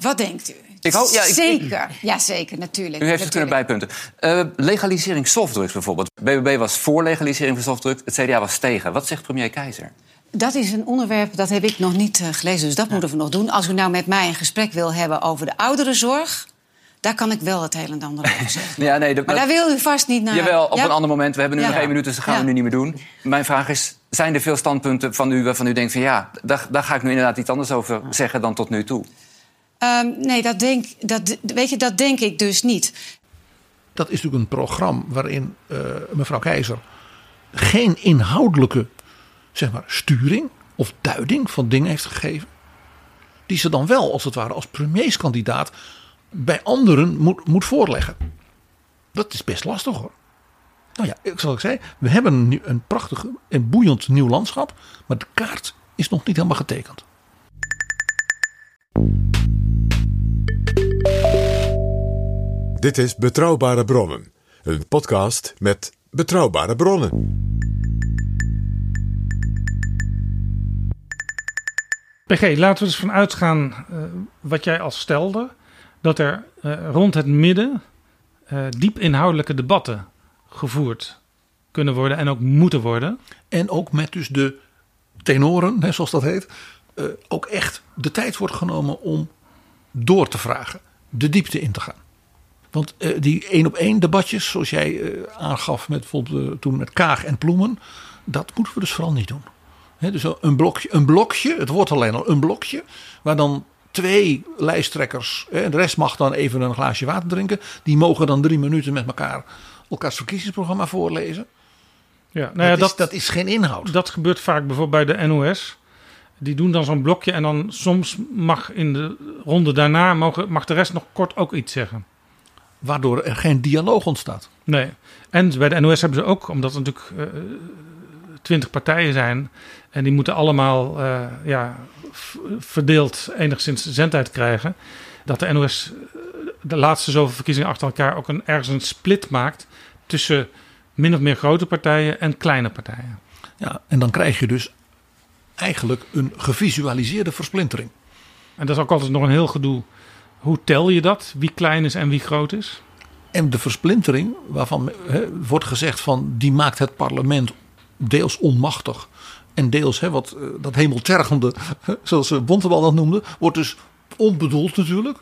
Speaker 12: Wat denkt u?
Speaker 11: Ik hoop, ja, ik,
Speaker 12: zeker, ja zeker, natuurlijk.
Speaker 11: U heeft het kunnen bijpunten. Uh, legalisering softdrugs bijvoorbeeld. BBB was voor legalisering van softdrugs, het CDA was tegen. Wat zegt premier Keizer?
Speaker 12: Dat is een onderwerp dat heb ik nog niet uh, gelezen, dus dat moeten we nog doen. Als u nou met mij een gesprek wil hebben over de ouderenzorg... Daar kan ik wel het een en ander over zeggen.
Speaker 11: ja, nee, de,
Speaker 12: maar daar wil u vast niet naar.
Speaker 11: Jawel, op een ander moment. We hebben nu nog één minuut, dus dat gaan we nu niet meer doen. Mijn vraag is, zijn er veel standpunten van u waarvan u denkt van... ja, daar, daar ga ik nu inderdaad iets anders over zeggen dan tot nu toe?
Speaker 12: Um, nee, dat denk, dat, weet je, dat denk ik dus niet.
Speaker 6: Dat is natuurlijk een programma waarin uh, mevrouw Keizer... geen inhoudelijke zeg maar, sturing of duiding van dingen heeft gegeven. Die ze dan wel, als het ware, als premierskandidaat bij anderen moet, moet voorleggen. Dat is best lastig hoor. Nou ja, zoals ik zei, we hebben nu een prachtig en boeiend nieuw landschap. Maar de kaart is nog niet helemaal getekend.
Speaker 4: Dit is Betrouwbare Bronnen. Een podcast met betrouwbare bronnen.
Speaker 5: PG, laten we dus vanuit gaan uh, wat jij al stelde dat er uh, rond het midden uh, diep inhoudelijke debatten gevoerd kunnen worden en ook moeten worden.
Speaker 6: En ook met dus de tenoren, zoals dat heet, ook echt de tijd wordt genomen om door te vragen, de diepte in te gaan. Want die één op één debatjes, zoals jij aangaf met bijvoorbeeld toen met Kaag en Ploemen, dat moeten we dus vooral niet doen. He, dus een blokje, een blokje, het wordt alleen al een blokje, waar dan twee lijsttrekkers. En de rest mag dan even een glaasje water drinken. Die mogen dan drie minuten met elkaar elkaars verkiezingsprogramma voorlezen.
Speaker 5: Ja, nou ja,
Speaker 6: dat, is, dat is geen inhoud.
Speaker 5: Dat gebeurt vaak bijvoorbeeld bij de NOS. Die doen dan zo'n blokje en dan soms mag in de ronde daarna mogen, mag de rest nog kort ook iets zeggen.
Speaker 6: Waardoor er geen dialoog ontstaat.
Speaker 5: Nee. En bij de NOS hebben ze ook, omdat er natuurlijk uh, twintig partijen zijn. En die moeten allemaal uh, ja, verdeeld enigszins zendtijd krijgen. Dat de NOS eh, de laatste zoveel verkiezingen achter elkaar ook een, ergens een split maakt tussen min of meer grote partijen en kleine partijen.
Speaker 6: Ja, en dan krijg je dus eigenlijk een gevisualiseerde versplintering.
Speaker 5: En dat is ook altijd nog een heel gedoe. Hoe tel je dat? Wie klein is en wie groot is?
Speaker 6: En de versplintering, waarvan wordt gezegd van die maakt het parlement deels onmachtig. En deels hè, wat, uh, dat hemeltergende, zoals uh, Bontebal dat noemde, wordt dus onbedoeld natuurlijk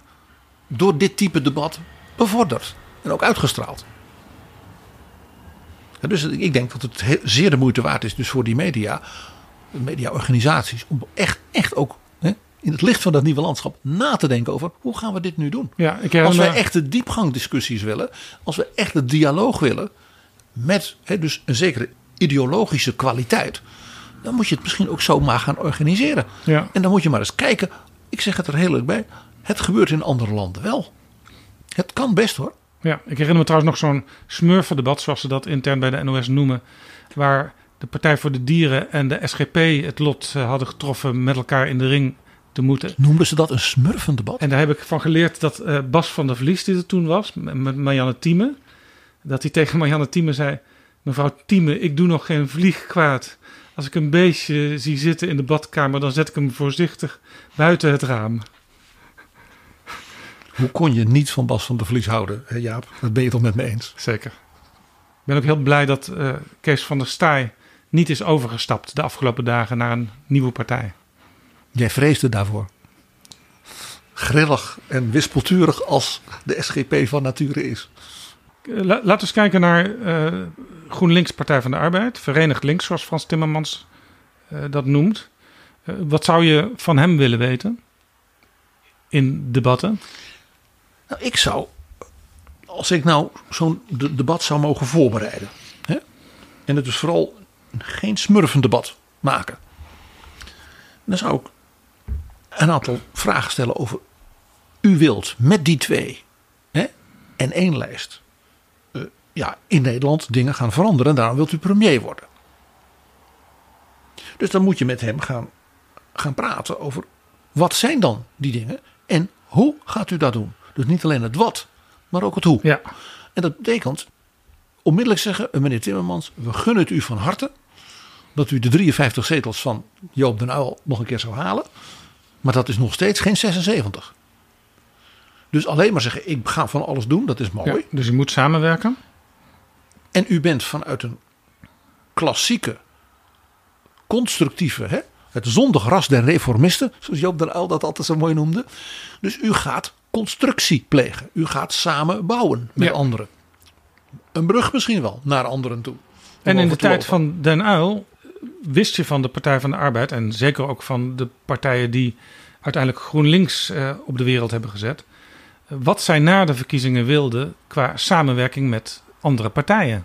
Speaker 6: door dit type debat bevorderd. En ook uitgestraald. Dus ik denk dat het zeer de moeite waard is dus voor die media, mediaorganisaties, om echt, echt ook hè, in het licht van dat nieuwe landschap na te denken over hoe gaan we dit nu doen.
Speaker 5: Ja, ik
Speaker 6: als wij echt de diepgangdiscussies willen, als we echt de dialoog willen, met hè, dus een zekere ideologische kwaliteit dan moet je het misschien ook zomaar gaan organiseren.
Speaker 5: Ja.
Speaker 6: En dan moet je maar eens kijken. Ik zeg het er heel erg bij. Het gebeurt in andere landen wel. Het kan best hoor.
Speaker 5: Ja, ik herinner me trouwens nog zo'n smurfendebat, zoals ze dat intern bij de NOS noemen. Waar de Partij voor de Dieren en de SGP het lot eh, hadden getroffen met elkaar in de ring te moeten.
Speaker 6: Noemden ze dat een smurfendebat?
Speaker 5: En daar heb ik van geleerd dat uh, Bas van der Vlies, die er toen was, met Marianne Thieme, dat hij tegen Marianne Thieme zei: Mevrouw Thieme, ik doe nog geen vlieg kwaad. Als ik een beestje zie zitten in de badkamer, dan zet ik hem voorzichtig buiten het raam.
Speaker 6: Hoe kon je niet van Bas van der Vlies houden, hè Jaap? Dat ben je toch met me eens?
Speaker 5: Zeker. Ik ben ook heel blij dat uh, Kees van der Staaij niet is overgestapt de afgelopen dagen naar een nieuwe partij.
Speaker 6: Jij vreesde daarvoor. Grillig en wispelturig als de SGP van nature is.
Speaker 5: Laten we eens kijken naar uh, GroenLinks Partij van de Arbeid. Verenigd Links, zoals Frans Timmermans uh, dat noemt. Wat zou je van hem willen weten in debatten?
Speaker 6: Nou, ik zou, als ik nou zo'n de debat zou mogen voorbereiden. Hè, en het dus vooral geen smurfend debat maken. Dan zou ik een aantal vragen stellen over u wilt met die twee hè, en één lijst eh, ja, in Nederland dingen gaan veranderen. En daarom wilt u premier worden. Dus dan moet je met hem gaan, gaan praten over wat zijn dan die dingen en hoe gaat u dat doen. Dus niet alleen het wat, maar ook het hoe.
Speaker 5: Ja.
Speaker 6: En dat betekent onmiddellijk zeggen, eh, meneer Timmermans, we gunnen het u van harte dat u de 53 zetels van Joop den Uyl nog een keer zou halen. Maar dat is nog steeds geen 76. Dus alleen maar zeggen, ik ga van alles doen, dat is mooi.
Speaker 5: Ja, dus u moet samenwerken.
Speaker 6: En u bent vanuit een klassieke, constructieve, hè, het zondig ras der reformisten, zoals Joop den Uyl dat altijd zo mooi noemde. Dus u gaat constructie plegen. U gaat samen bouwen met
Speaker 5: Ja.
Speaker 6: anderen. Een brug misschien wel naar anderen toe.
Speaker 5: En in de tijd van Den Uyl wist je van de Partij van de Arbeid... en zeker ook van de partijen die uiteindelijk GroenLinks eh, op de wereld hebben gezet... eh, wat zij na de verkiezingen wilden qua samenwerking met andere partijen.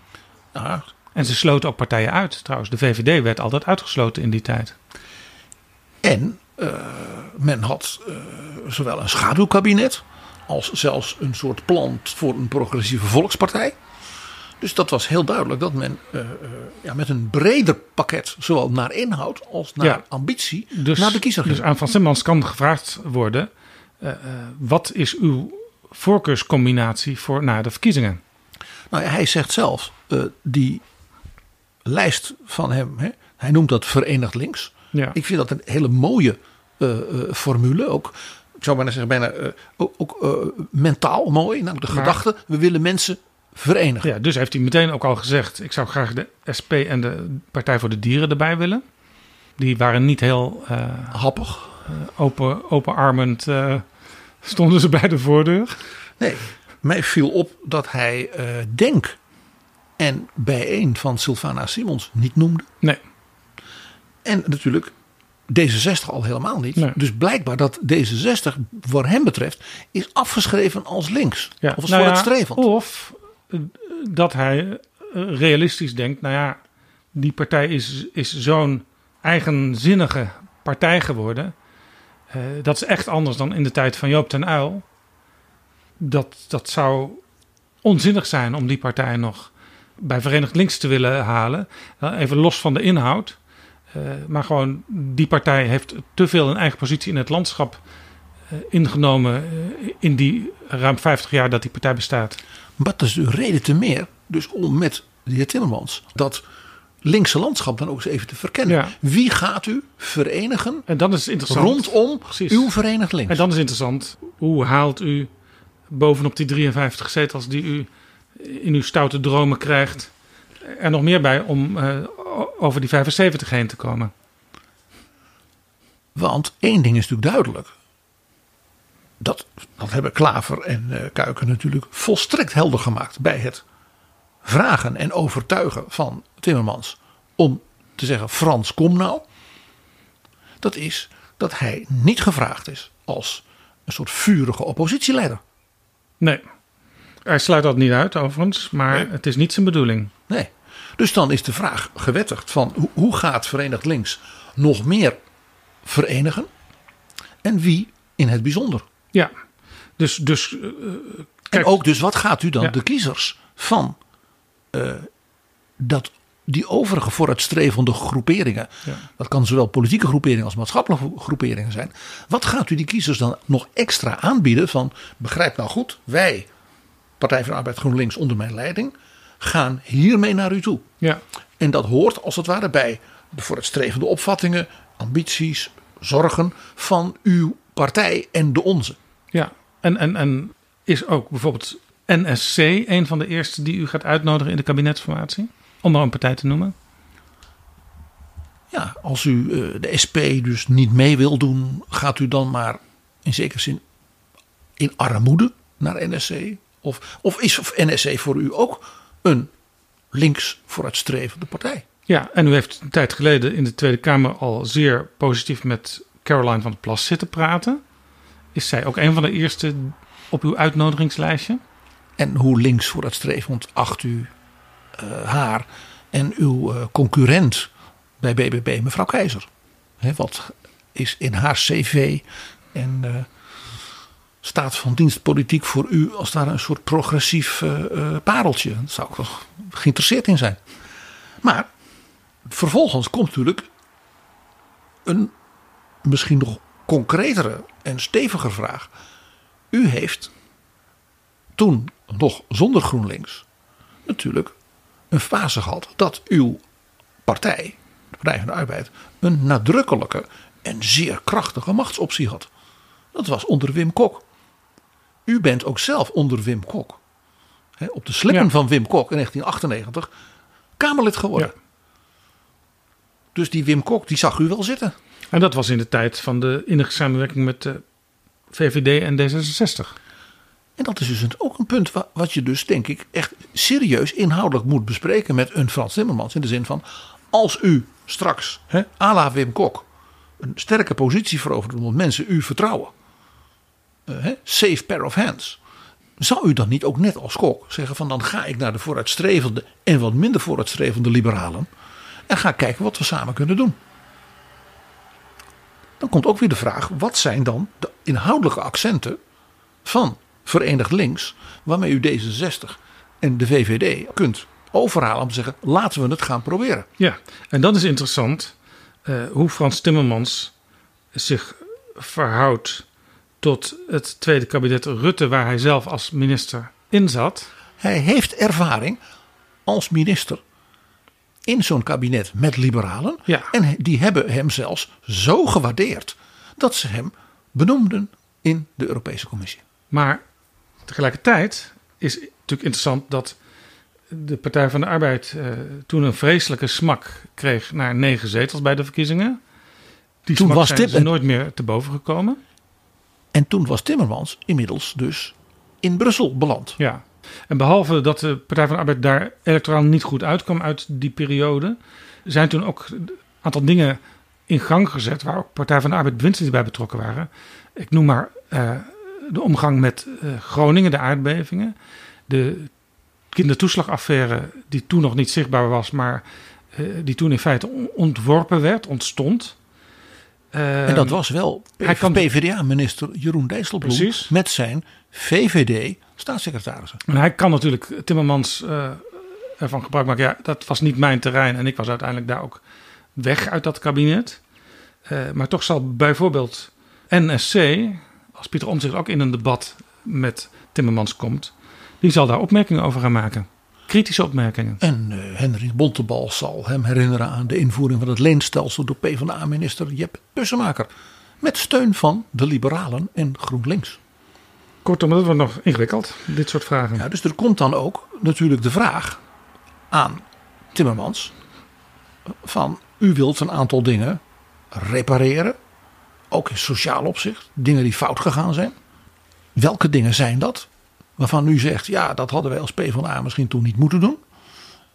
Speaker 6: Ja,
Speaker 5: En ze sloten ook partijen uit trouwens. De VVD werd altijd uitgesloten in die tijd.
Speaker 6: En eh, men had eh, zowel een schaduwkabinet als zelfs een soort plan voor een progressieve volkspartij. Dus dat was heel duidelijk dat men eh, ja, met een breder pakket, zowel naar inhoud als naar
Speaker 5: Ja.
Speaker 6: ambitie,
Speaker 5: Dus,
Speaker 6: naar de kiezer ging.
Speaker 5: dus aan Van Simmons kan gevraagd worden... wat is uw voorkeurscombinatie voor na de verkiezingen?
Speaker 6: Nou, hij zegt zelf, eh, die lijst van hem, hè, hij noemt dat Verenigd Links.
Speaker 5: Ja.
Speaker 6: Ik vind dat een hele mooie eh, eh, formule. Ook, ik zou bijna zeggen, bijna, ook, mentaal mooi. Namelijk de
Speaker 5: Maar-
Speaker 6: gedachte, we willen mensen verenigen.
Speaker 5: Ja, dus heeft hij meteen ook al gezegd: ik zou graag de SP en de Partij voor de Dieren erbij willen. Die waren niet heel
Speaker 6: Happig.
Speaker 5: open, openarmend, stonden ze bij de voordeur.
Speaker 6: Nee, mij viel op dat hij eh, Denk en bijeen van Sylvana Simons niet noemde.
Speaker 5: Nee.
Speaker 6: En natuurlijk D66 al helemaal niet.
Speaker 5: Nee.
Speaker 6: Dus blijkbaar dat D66 voor hem betreft is afgeschreven als links.
Speaker 5: Ja,
Speaker 6: of als
Speaker 5: nou ja,
Speaker 6: vooruitstrevend.
Speaker 5: Of eh, dat hij eh, realistisch denkt: nou ja, die partij is, is zo'n eigenzinnige partij geworden. Dat is echt anders dan in de tijd van Joop ten Uyl. Dat, dat zou onzinnig zijn om die partij nog bij Verenigd Links te willen halen. Eh, Even los van de inhoud. Eh, maar gewoon, die partij heeft te veel een eigen positie in het landschap eh, ingenomen eh, in die ruim 50 jaar dat die partij bestaat.
Speaker 6: Maar dat is de reden te meer. Dus om met de heer Timmermans dat linkse landschap dan ook eens even te verkennen.
Speaker 5: Ja.
Speaker 6: Wie gaat u verenigen
Speaker 5: En dan is interessant.
Speaker 6: rondom
Speaker 5: Precies.
Speaker 6: uw Verenigd Links?
Speaker 5: En dan is interessant, hoe haalt u bovenop die 53 zetels die u in uw stoute dromen krijgt, er nog meer bij om eh, over die 75 heen te komen?
Speaker 6: Want één ding is natuurlijk duidelijk. Dat, dat hebben Klaver en eh, Kuiken natuurlijk volstrekt helder gemaakt bij het vragen en overtuigen van Timmermans om te zeggen Frans kom nou. Dat is dat hij niet gevraagd is als een soort vurige oppositieleider.
Speaker 5: Nee, hij sluit dat niet uit overigens, maar
Speaker 6: Nee.
Speaker 5: het is niet zijn bedoeling.
Speaker 6: Nee. Dus dan is de vraag gewettigd van hoe, hoe gaat Verenigd Links nog meer verenigen en wie in het bijzonder.
Speaker 5: Ja, dus, dus eh,
Speaker 6: En ook dus wat gaat u dan
Speaker 5: Ja.
Speaker 6: de kiezers van eh, dat, die overige vooruitstrevende groeperingen,
Speaker 5: Ja.
Speaker 6: dat kan zowel politieke groeperingen als maatschappelijke groeperingen zijn, wat gaat u die kiezers dan nog extra aanbieden van begrijp nou goed, wij, Partij van de Arbeid GroenLinks onder mijn leiding, gaan hiermee naar u toe.
Speaker 5: ja,
Speaker 6: En dat hoort als het ware bij de vooruitstrevende opvattingen, ambities, zorgen van uw partij en de onze.
Speaker 5: ja. En, en, en is ook bijvoorbeeld NSC een van de eerste die u gaat uitnodigen in de kabinetsformatie? Om maar een partij te noemen.
Speaker 6: Ja, als u eh, de SP dus niet mee wil doen, gaat u dan maar in zekere zin in armoede naar NSC? Of, of is of NSC voor u ook een links vooruitstrevende partij?
Speaker 5: Ja, en u heeft een tijd geleden in de Tweede Kamer al zeer positief met Caroline van der Plas zitten praten. Is zij ook een van de eerste op uw uitnodigingslijstje?
Speaker 6: En hoe links vooruitstrevend acht u haar en uw eh, concurrent bij BBB, mevrouw Keizer? Wat is in haar cv en eh, staat van dienstpolitiek voor u als daar een soort progressief pareltje. Daar zou ik toch geïnteresseerd in zijn. Maar vervolgens komt natuurlijk een misschien nog concretere en steviger vraag. U heeft toen nog zonder GroenLinks natuurlijk een fase gehad dat uw partij, de Partij van de Arbeid, een nadrukkelijke en zeer krachtige machtsoptie had. Dat was onder Wim Kok. U bent ook zelf onder Wim Kok. op de slippen van Wim Kok in 1998 Kamerlid geworden. Dus die Wim Kok, die zag u wel zitten.
Speaker 5: En dat was in de tijd van de innige samenwerking met de VVD en D66.
Speaker 6: En dat is dus ook een punt wat je dus denk ik echt serieus inhoudelijk moet bespreken met een Frans Timmermans. In de zin van, als u straks, hè, à la Wim Kok, een sterke positie verovert omdat mensen u vertrouwen. Uh, safe pair of hands. Zou u dan niet ook net als Kok zeggen van dan ga ik naar de vooruitstrevende en wat minder vooruitstrevende liberalen. En ga kijken wat we samen kunnen doen. Dan komt ook weer de vraag: wat zijn dan de inhoudelijke accenten van Verenigd Links, waarmee u D66 en de VVD kunt overhalen om te zeggen: laten we het gaan proberen.
Speaker 5: Ja, en dat is interessant uh, hoe Frans Timmermans zich verhoudt tot het tweede kabinet Rutte, waar hij zelf als minister in zat.
Speaker 6: Hij heeft ervaring als minister in zo'n kabinet met liberalen.
Speaker 5: Ja.
Speaker 6: En die hebben hem zelfs zo gewaardeerd dat ze hem benoemden in de Europese Commissie.
Speaker 5: Maar tegelijkertijd is het natuurlijk interessant dat de Partij van de Arbeid uh, toen een vreselijke smak kreeg naar negen zetels bij de verkiezingen. Die toen was zijn nooit meer te boven gekomen.
Speaker 6: En toen was Timmermans inmiddels dus in Brussel beland.
Speaker 5: Ja. En behalve dat de Partij van de Arbeid daar electoraal niet goed uitkwam uit die periode, zijn toen ook een aantal dingen in gang gezet waar ook Partij van de Arbeid bewindslieden bij betrokken waren. Ik noem maar uh, de omgang met uh, Groningen, de aardbevingen, de kindertoeslagaffaire die toen nog niet zichtbaar was, maar uh, die toen in feite ontworpen werd, ontstond.
Speaker 6: en dat was wel PvdA-minister Jeroen Dijsselbloem
Speaker 5: Precies.
Speaker 6: met zijn VVD staatssecretarissen.
Speaker 5: En hij kan natuurlijk Timmermans uh, ervan gebruik maken. Ja, dat was niet mijn terrein en ik was uiteindelijk daar ook weg uit dat kabinet. Uh, maar toch zal bijvoorbeeld NSC, als Pieter Omtzigt ook in een debat met Timmermans komt, die zal daar opmerkingen over gaan maken. Kritische opmerkingen.
Speaker 6: En uh, Henry Bontebal zal hem herinneren aan de invoering van het leenstelsel door PvdA-minister Jep Bussemaker. Met steun van de Liberalen en GroenLinks.
Speaker 5: Kortom, dat wordt nog ingewikkeld, dit soort vragen.
Speaker 6: Ja, dus er komt dan ook natuurlijk de vraag aan Timmermans: van u wilt een aantal dingen repareren, ook in sociaal opzicht, dingen die fout gegaan zijn. Welke dingen zijn dat? Waarvan u zegt, ja, dat hadden wij als PvdA misschien toen niet moeten doen.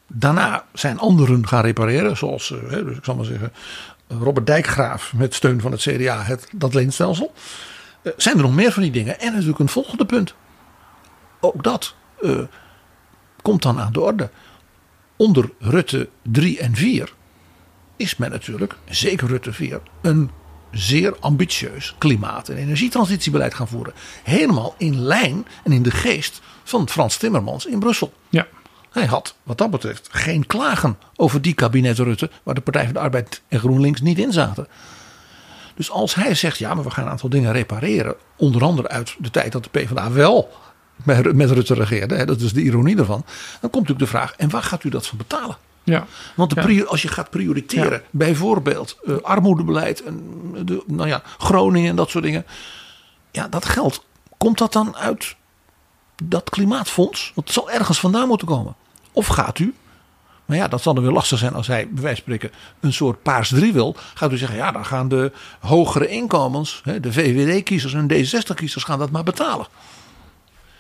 Speaker 6: Daarna zijn anderen gaan repareren, zoals, dus ik zal maar zeggen, Robert Dijkgraaf met steun van het CDA, het, dat leenstelsel. Uh, zijn er nog meer van die dingen? En natuurlijk een volgende punt. Ook dat uh, komt dan aan de orde. Onder Rutte 3 en 4 is men natuurlijk, zeker Rutte 4, een zeer ambitieus klimaat- en energietransitiebeleid gaan voeren. Helemaal in lijn en in de geest van Frans Timmermans in Brussel.
Speaker 5: Ja.
Speaker 6: Hij had wat dat betreft geen klagen over die kabinet Rutte, waar de Partij van de Arbeid en GroenLinks niet in zaten. Dus als hij zegt, ja, maar we gaan een aantal dingen repareren. Onder andere uit de tijd dat de PvdA wel met Rutte regeerde. Hè, dat is de ironie ervan. Dan komt natuurlijk de vraag, en waar gaat u dat van betalen?
Speaker 5: Ja.
Speaker 6: Want de prior, als je gaat prioriteren, ja. bijvoorbeeld uh, armoedebeleid, en de, nou ja, Groningen en dat soort dingen. Ja, dat geld, komt dat dan uit dat klimaatfonds? Want het zal ergens vandaan moeten komen. Of gaat u, maar ja, dat zal dan weer lastig zijn als hij, bij wijze van spreken, een soort paars 3 wil. Gaat u zeggen, ja, dan gaan de hogere inkomens, hè, de VVD-kiezers en D60-kiezers gaan dat maar betalen.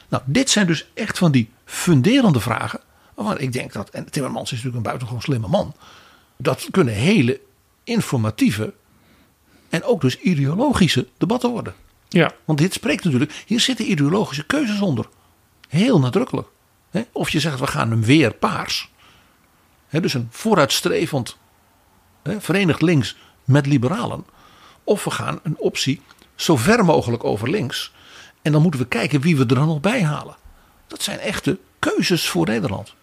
Speaker 6: Nou, dit zijn dus echt van die funderende vragen. Waarvan ik denk dat, en Timmermans is natuurlijk een buitengewoon slimme man. Dat kunnen hele informatieve en ook dus ideologische debatten worden.
Speaker 5: Ja.
Speaker 6: Want dit spreekt natuurlijk, hier zitten ideologische keuzes onder. Heel nadrukkelijk. Of je zegt, we gaan hem weer paars. dus een vooruitstrevend verenigd links met liberalen. Of we gaan een optie zo ver mogelijk over links. En dan moeten we kijken wie we er dan nog bij halen. Dat zijn echte keuzes voor Nederland.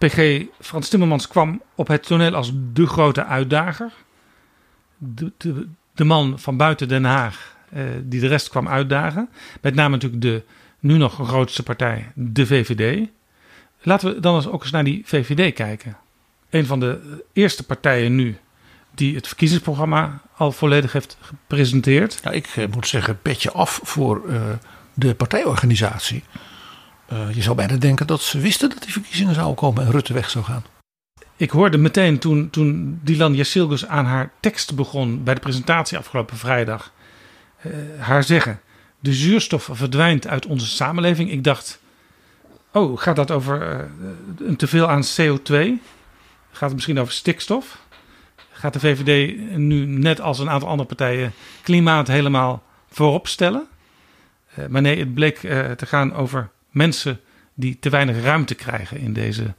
Speaker 5: PG Frans Timmermans kwam op het toneel als de grote uitdager. De, de, man van buiten Den Haag eh, die de rest kwam uitdagen. Met name natuurlijk de nu nog grootste partij, de VVD. Laten we dan eens ook eens naar die VVD kijken. Een van de eerste partijen nu die het verkiezingsprogramma al volledig heeft gepresenteerd.
Speaker 6: Ja, ik eh, moet zeggen, petje af voor uh, de partijorganisatie. Uh, je zou bijna denken dat ze wisten dat die verkiezingen zouden komen en Rutte weg zou gaan.
Speaker 5: Ik hoorde meteen toen, toen Dylan Jasilgus aan haar tekst begon bij de presentatie afgelopen vrijdag. Uh, haar zeggen: De zuurstof verdwijnt uit onze samenleving. Ik dacht: Oh, gaat dat over een teveel aan CO2? Gaat het misschien over stikstof? Gaat de VVD nu, net als een aantal andere partijen, klimaat helemaal voorop stellen? Uh, maar nee, het bleek te gaan over mensen die te weinig ruimte krijgen in deze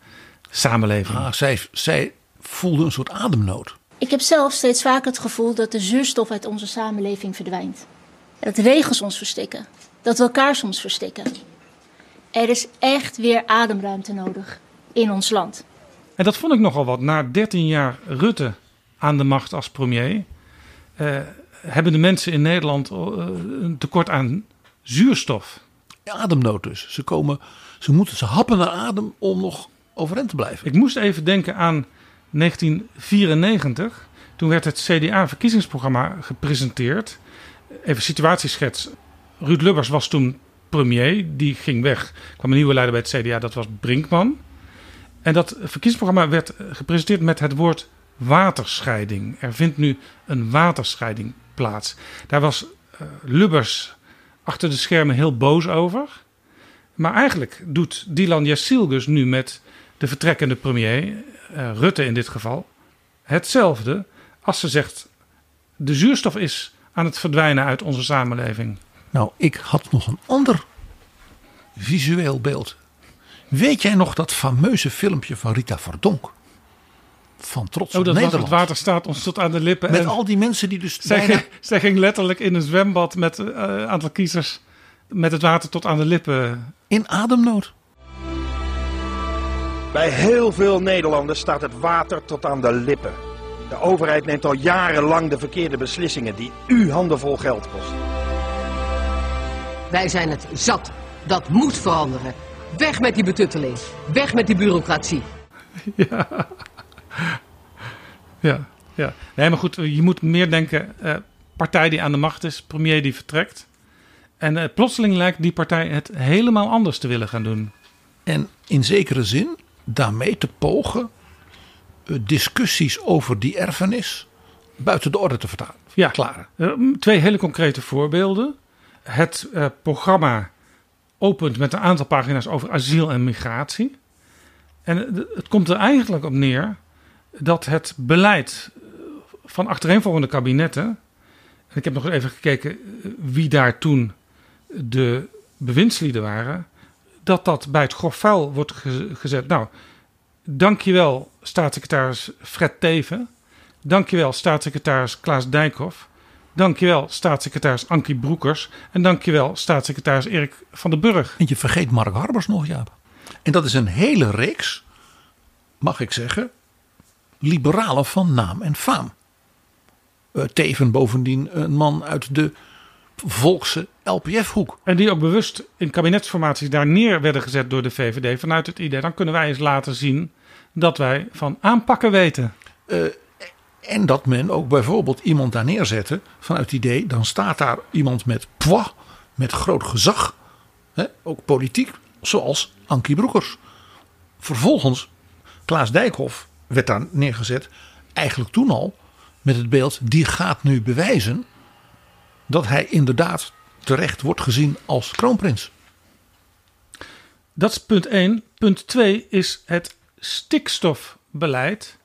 Speaker 5: samenleving.
Speaker 6: Ah, zij, zij voelde een soort ademnood.
Speaker 13: Ik heb zelf steeds vaker het gevoel dat de zuurstof uit onze samenleving verdwijnt. Dat regels ons verstikken. Dat we elkaar soms verstikken. Er is echt weer ademruimte nodig in ons land.
Speaker 5: En dat vond ik nogal wat. Na 13 jaar Rutte aan de macht als premier... Uh, hebben de mensen in Nederland uh, een tekort aan zuurstof
Speaker 6: ademnood dus. Ze, komen, ze moeten ze happen naar adem om nog overeind te blijven.
Speaker 5: Ik moest even denken aan 1994. Toen werd het CDA-verkiezingsprogramma gepresenteerd. Even situatieschets. Ruud Lubbers was toen premier. Die ging weg. Er kwam een nieuwe leider bij het CDA. Dat was Brinkman. En dat verkiezingsprogramma werd gepresenteerd met het woord waterscheiding. Er vindt nu een waterscheiding plaats. Daar was uh, Lubbers achter de schermen heel boos over. Maar eigenlijk doet Dylan Jasilgus nu met de vertrekkende premier, uh, Rutte in dit geval, hetzelfde als ze zegt: de zuurstof is aan het verdwijnen uit onze samenleving.
Speaker 6: Nou, ik had nog een ander visueel beeld. Weet jij nog dat fameuze filmpje van Rita Verdonk? Van Trots
Speaker 5: oh, dat
Speaker 6: Nederland.
Speaker 5: Was het water staat ons tot aan de lippen.
Speaker 6: Met en al die mensen die dus
Speaker 5: zij,
Speaker 6: bijna...
Speaker 5: ging, zij ging letterlijk in een zwembad met een uh, aantal kiezers... met het water tot aan de lippen.
Speaker 6: In ademnood.
Speaker 14: Bij heel veel Nederlanders staat het water tot aan de lippen. De overheid neemt al jarenlang de verkeerde beslissingen die u handenvol geld kosten.
Speaker 15: Wij zijn het zat. Dat moet veranderen. Weg met die betutteling. Weg met die bureaucratie.
Speaker 5: Ja. Ja, ja. Nee, maar goed, je moet meer denken: uh, partij die aan de macht is, premier die vertrekt. En uh, plotseling lijkt die partij het helemaal anders te willen gaan doen.
Speaker 6: En in zekere zin daarmee te pogen uh, discussies over die erfenis buiten de orde te vertalen.
Speaker 5: Ja, klaar. twee hele concrete voorbeelden. Het programma opent met een aantal pagina's over asiel en migratie. En het komt er eigenlijk op neer dat het beleid van achtereenvolgende kabinetten. En ik heb nog even gekeken wie daar toen de bewindslieden waren. Dat dat bij het grof vuil wordt gezet. Nou, dankjewel staatssecretaris Fred Teven. Dankjewel staatssecretaris Klaas Dijkhoff. Dankjewel staatssecretaris Ankie Broekers. En dankjewel staatssecretaris Erik van den Burg.
Speaker 6: En je vergeet Mark Harbers nog, Jaap. En dat is een hele reeks, mag ik zeggen, liberalen van naam en faam. Uh, Teven bovendien een man uit de volkse LPF-hoek.
Speaker 5: En die ook bewust in kabinetsformaties daar neer werden gezet door de VVD vanuit het idee. Dan kunnen wij eens laten zien dat wij van aanpakken weten.
Speaker 6: Uh, en dat men ook bijvoorbeeld iemand daar neerzette vanuit het idee. Dan staat daar iemand met poids, met groot gezag. Hè, ook politiek, zoals Ankie Broekers. Vervolgens Klaas Dijkhoff werd daar neergezet. Eigenlijk toen al met het beeld, die gaat nu bewijzen dat hij inderdaad terecht wordt gezien als kroonprins.
Speaker 5: Dat is punt 1. Punt 2 is het stikstofbeleid.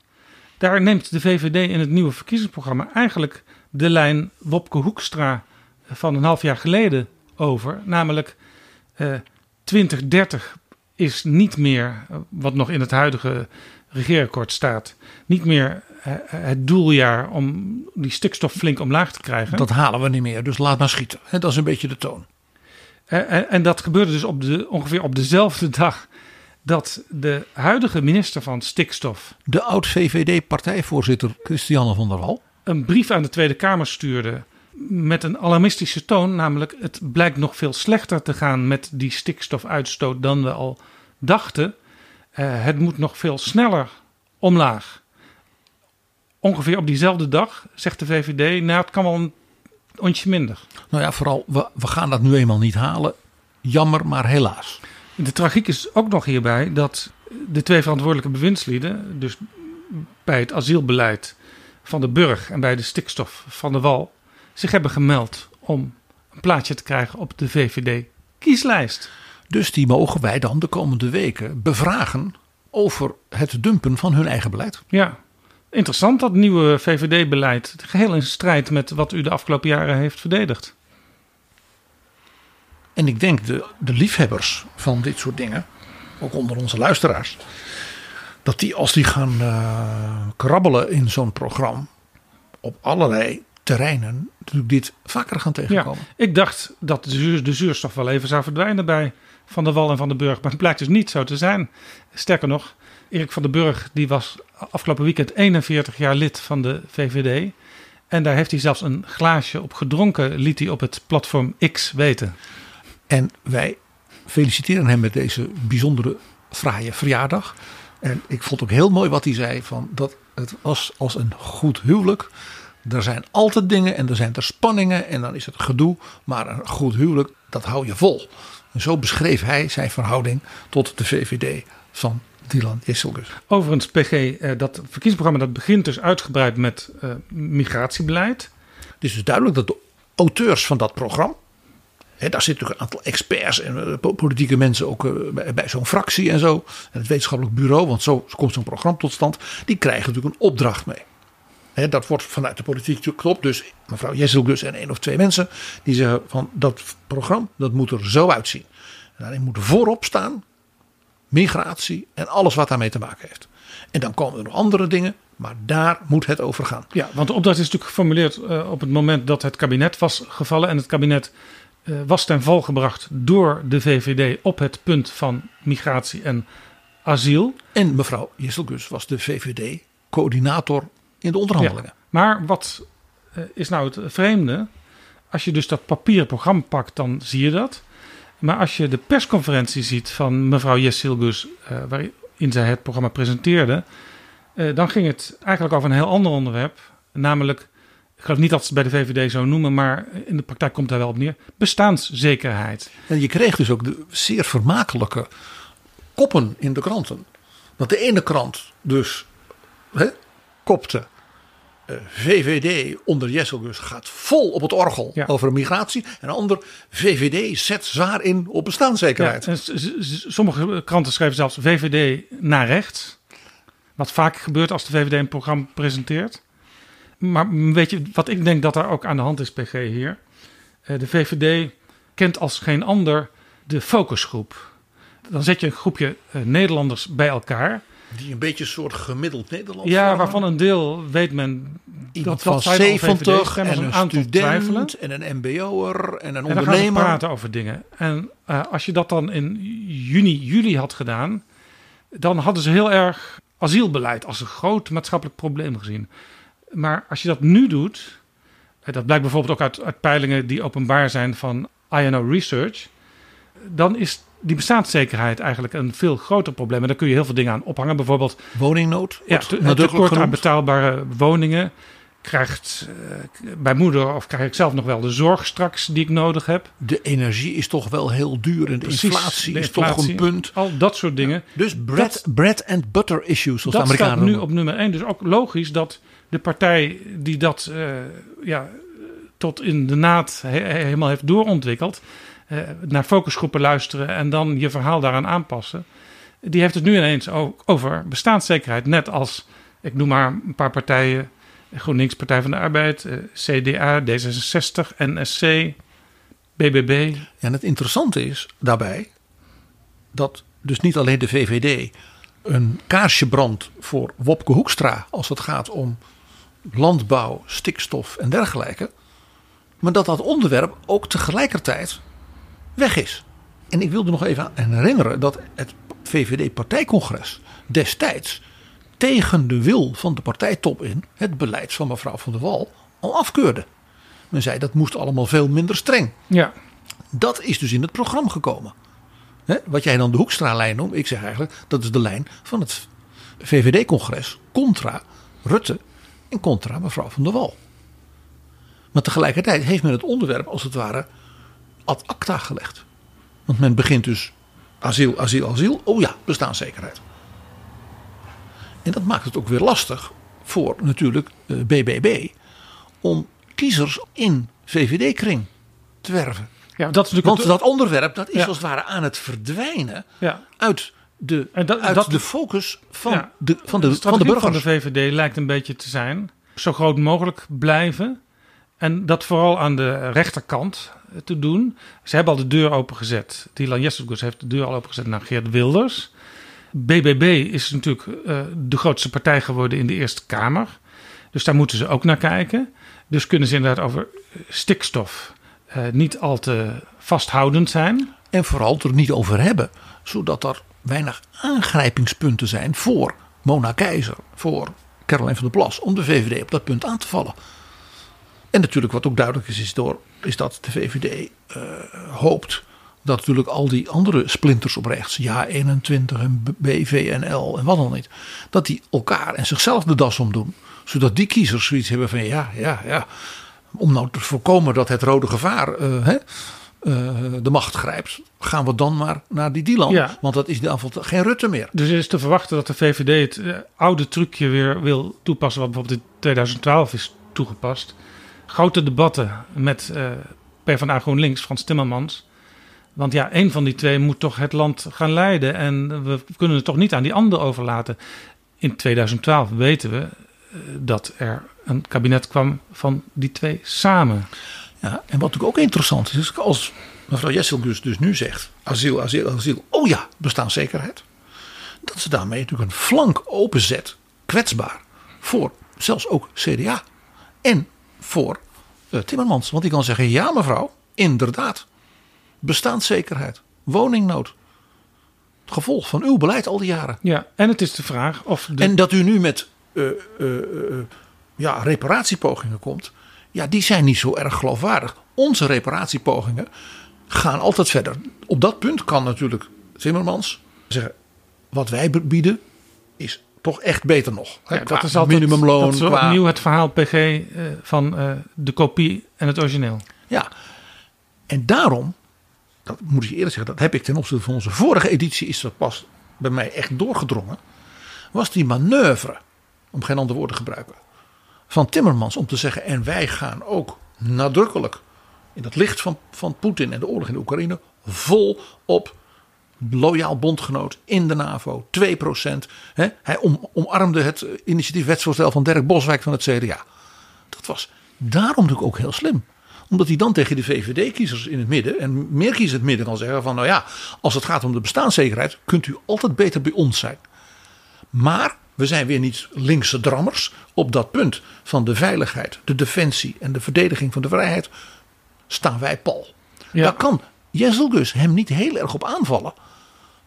Speaker 5: Daar neemt de VVD in het nieuwe verkiezingsprogramma eigenlijk de lijn Wopke Hoekstra van een half jaar geleden over. Namelijk uh, 2030 is niet meer wat nog in het huidige regeerakkoord staat, niet meer eh, het doeljaar om die stikstof flink omlaag te krijgen.
Speaker 6: Dat halen we niet meer, dus laat maar schieten. Dat is een beetje de toon.
Speaker 5: En, en, en dat gebeurde dus op de, ongeveer op dezelfde dag dat de huidige minister van Stikstof
Speaker 6: De oud-VVD-partijvoorzitter Christiane van der Wal.
Speaker 5: een brief aan de Tweede Kamer stuurde met een alarmistische toon, namelijk het blijkt nog veel slechter te gaan met die stikstofuitstoot dan we al dachten. Eh, het moet nog veel sneller omlaag. Ongeveer op diezelfde dag zegt de VVD, nou het kan wel een ontje minder.
Speaker 6: Nou ja, vooral, we, we gaan dat nu eenmaal niet halen. Jammer, maar helaas.
Speaker 5: De tragiek is ook nog hierbij dat de twee verantwoordelijke bewindslieden, dus bij het asielbeleid van de Burg en bij de stikstof van de Wal, zich hebben gemeld om een plaatsje te krijgen op de VVD-kieslijst.
Speaker 6: Dus die mogen wij dan de komende weken bevragen over het dumpen van hun eigen beleid.
Speaker 5: Ja, interessant dat nieuwe VVD-beleid, geheel in strijd met wat u de afgelopen jaren heeft verdedigd.
Speaker 6: En ik denk de, de liefhebbers van dit soort dingen, ook onder onze luisteraars, dat die als die gaan eh, krabbelen in zo'n programma op allerlei terreinen, natuurlijk dit vaker gaan
Speaker 5: Ja,
Speaker 6: tegenkomen.
Speaker 5: ik dacht dat de, zuur, de zuurstof wel even zou verdwijnen bij Van der Wal en Van den Burg. Maar het blijkt dus niet zo te zijn. Sterker nog, Erik van den Burg die was afgelopen weekend 41 jaar lid van de VVD. En daar heeft hij zelfs een glaasje op gedronken, liet hij op het platform X weten.
Speaker 6: En wij feliciteren hem met deze bijzondere fraaie verjaardag. En ik vond ook heel mooi wat hij zei: van dat het was als een goed huwelijk. Er zijn altijd dingen en er zijn er spanningen en dan is het gedoe. Maar een goed huwelijk, dat hou je vol. En zo beschreef hij zijn verhouding tot de VVD van Dylan Jesselgus.
Speaker 5: Overigens, PG, eh, dat verkiezingsprogramma dat begint dus uitgebreid met eh, migratiebeleid.
Speaker 6: Het is dus duidelijk dat de auteurs van dat programma. Hè, daar zitten natuurlijk een aantal experts en eh, po- politieke mensen ook bij, bij zo'n fractie en zo. En het wetenschappelijk bureau, want zo komt zo'n programma tot stand. Die krijgen natuurlijk een opdracht mee. Dat wordt vanuit de politiek klopt. Dus mevrouw Jesselgus en één of twee mensen die zeggen van dat programma dat moet er zo uitzien. En daarin moet voorop staan migratie en alles wat daarmee te maken heeft. En dan komen er nog andere dingen, maar daar moet het over gaan.
Speaker 5: Ja, want de opdracht is natuurlijk geformuleerd eh, op het moment dat het kabinet was gevallen. En het kabinet eh, was ten val gebracht door de VVD op het punt van migratie en asiel.
Speaker 6: En mevrouw Jesselgus was de VVD-coördinator in de onderhandelingen.
Speaker 5: Ja, maar wat eh, is nou het vreemde? Als je dus dat papieren programma pakt, dan zie je dat. Maar als je de persconferentie ziet van mevrouw Jessilgus, eh waarin zij het programma presenteerde, eh, dan ging het eigenlijk over een heel ander onderwerp. Namelijk, ik geloof niet dat ze het bij de VVD zo noemen, maar in de praktijk komt daar wel op neer, bestaanszekerheid.
Speaker 6: En je kreeg dus ook de zeer vermakelijke koppen in de kranten. Want de ene krant dus hè, kopte VVD onder Jesselgus gaat vol op het orgel over migratie. En de ander VVD zet zwaar in op bestaanszekerheid.
Speaker 5: Ja, sommige kranten schrijven zelfs VVD naar rechts. Wat vaak gebeurt als de VVD een programma presenteert. Maar weet je wat ik denk dat daar ook aan de hand is, PG hier? Eh, De VVD kent als geen ander de focusgroep. Dan zet je een groepje eh, Nederlanders bij elkaar.
Speaker 6: Die een beetje een soort gemiddeld Nederlands
Speaker 5: Ja, waarvan een deel weet men
Speaker 6: Iemand
Speaker 5: dat,
Speaker 6: van
Speaker 5: dat al
Speaker 6: 70
Speaker 5: VVD-stemmers,
Speaker 6: en een
Speaker 5: twijfelen.
Speaker 6: student en een mbo'er en een
Speaker 5: En dan gaan ze
Speaker 6: ondernemer.
Speaker 5: praten over dingen. En eh, als je dat dan in juni, juli had gedaan, dan hadden ze heel erg asielbeleid als een groot maatschappelijk probleem gezien. Maar als je dat nu doet, eh, dat blijkt bijvoorbeeld ook uit, uit peilingen die openbaar zijn van INO Research, dan is die bestaanszekerheid eigenlijk een veel groter probleem. En daar kun je heel veel dingen aan ophangen. Bijvoorbeeld
Speaker 6: Woningnood
Speaker 5: ja, het tekort aan betaalbare woningen. Krijgt eh, bij moeder of krijg ik zelf nog wel de zorg straks die ik nodig heb.
Speaker 6: De energie is toch wel heel duur en de
Speaker 5: Precies,
Speaker 6: inflatie
Speaker 5: de
Speaker 6: is toch een punt.
Speaker 5: Al dat soort dingen.
Speaker 6: Dus bread, bread and butter issues, zoals de
Speaker 5: dat
Speaker 6: Amerikanen
Speaker 5: staat nu op nummer 1. Dus ook logisch dat de partij die dat eh, ja, tot in de naad he- he- helemaal heeft doorontwikkeld, naar focusgroepen luisteren en dan je verhaal daaraan aanpassen, die heeft het nu ineens ook over bestaanszekerheid. Net als, ik noem maar een paar partijen, GroenLinks, Partij van de Arbeid, eh, CDA, D66, NSC, BBB.
Speaker 6: En het interessante is daarbij dat dus niet alleen de VVD een kaarsje brandt voor Wopke Hoekstra als het gaat om landbouw, stikstof en dergelijke. Maar dat dat onderwerp ook tegelijkertijd weg is. En ik wilde nog even aan herinneren dat het VVD-partijcongres destijds tegen de wil van de partijtop in het beleid van mevrouw van der Wal al afkeurde. Men zei dat moest allemaal veel minder streng.
Speaker 5: Ja.
Speaker 6: Dat is dus in het programma gekomen. Wat jij dan de Hoekstra-lijn noemt, ik zeg eigenlijk dat is de lijn van het VVD-congres contra Rutte en contra mevrouw van der Wal. Maar tegelijkertijd heeft men het onderwerp als het ware ad acta gelegd. Want men begint dus asiel, asiel, asiel. Oh ja, bestaanszekerheid. En dat maakt het ook weer lastig voor natuurlijk BBB eh, om kiezers in VVD-kring te werven.
Speaker 5: Ja, dat is natuurlijk
Speaker 6: Want dat onderwerp dat is als het ware aan het verdwijnen
Speaker 5: Ja.
Speaker 6: uit, de,
Speaker 5: En dat-
Speaker 6: uit
Speaker 5: dat-
Speaker 6: de focus van,
Speaker 5: Ja.
Speaker 6: de, van, de, van de burgers.
Speaker 5: van de VVD lijkt een beetje te zijn zo groot mogelijk blijven. En dat vooral aan de rechterkant te doen. Ze hebben al de deur opengezet. Dylan Jestergus heeft de deur al opengezet naar Geert Wilders. BBB is natuurlijk eh, de grootste partij geworden in de Eerste Kamer. Dus daar moeten ze ook naar kijken. Dus kunnen ze inderdaad over stikstof eh, niet al te vasthoudend zijn.
Speaker 6: En vooral er niet over hebben. Zodat er weinig aangrijpingspunten zijn voor Mona Keizer. Voor Caroline van der Plas. Om de VVD op dat punt aan te vallen. En natuurlijk wat ook duidelijk is, is, door, is dat de VVD eh, hoopt dat natuurlijk al die andere splinters op rechts, Ja 21 en BVNL en wat dan niet, dat die elkaar en zichzelf de das omdoen. Zodat die kiezers zoiets hebben van ja, ja, ja. Om nou te voorkomen dat het rode gevaar eh, hè, eh, de macht grijpt, gaan we dan maar naar die Dylan.
Speaker 5: Ja.
Speaker 6: Want dat is ieder geval geen Rutte meer.
Speaker 5: Dus er is te verwachten dat de VVD het oude trucje weer wil toepassen, wat bijvoorbeeld in 2012 is toegepast. Grote debatten met eh PvdA GroenLinks, Frans Timmermans. Want ja, één van die twee moet toch het land gaan leiden. En we kunnen het toch niet aan die ander overlaten. In 2012 weten we eh, dat er een kabinet kwam van die twee samen.
Speaker 6: Ja, en wat natuurlijk ook interessant is, is als mevrouw Jessel dus, dus nu zegt: asiel, asiel, asiel. Oh ja, bestaanszekerheid. Dat ze daarmee natuurlijk een flank openzet, kwetsbaar, voor zelfs ook CDA. En voor eh, Timmermans. Want die kan zeggen: ja, mevrouw, inderdaad. Bestaanszekerheid, woningnood. Het gevolg van uw beleid al die jaren.
Speaker 5: Ja, en het is de vraag of. De...
Speaker 6: En dat u nu met eh, eh, ja, reparatiepogingen komt, ja, die zijn niet zo erg geloofwaardig. Onze reparatiepogingen gaan altijd verder. Op dat punt kan natuurlijk Timmermans zeggen: wat wij bieden is toch echt beter nog.
Speaker 5: Ja,
Speaker 6: Qua
Speaker 5: dat is altijd
Speaker 6: minimumloon.
Speaker 5: dat is
Speaker 6: qua-
Speaker 5: opnieuw het verhaal PG eh, van eh, de kopie en het origineel.
Speaker 6: Ja, en daarom, dat moet ik je eerlijk zeggen, dat heb ik ten opzichte van onze vorige editie, is dat pas bij mij echt doorgedrongen. Was die manoeuvre, om geen ander woord te gebruiken, van Timmermans om te zeggen: en wij gaan ook nadrukkelijk in het licht van, van Poetin en de oorlog in de Oekraïne vol op loyaal bondgenoot in de NAVO, 2%. Hè? Hij om, omarmde het initiatief wetsvoorstel van Dirk Boswijk van het CDA. Dat was daarom natuurlijk ook heel slim. Omdat hij dan tegen de VVD-kiezers in het midden en meer kiezers in het midden kan zeggen van nou ja, als het gaat om de bestaanszekerheid kunt u altijd beter bij ons zijn. Maar we zijn weer niet linkse drammers. Op dat punt van de veiligheid, de defensie en de verdediging van de vrijheid staan wij pal. Daar kan Jezelgus hem niet heel erg op aanvallen.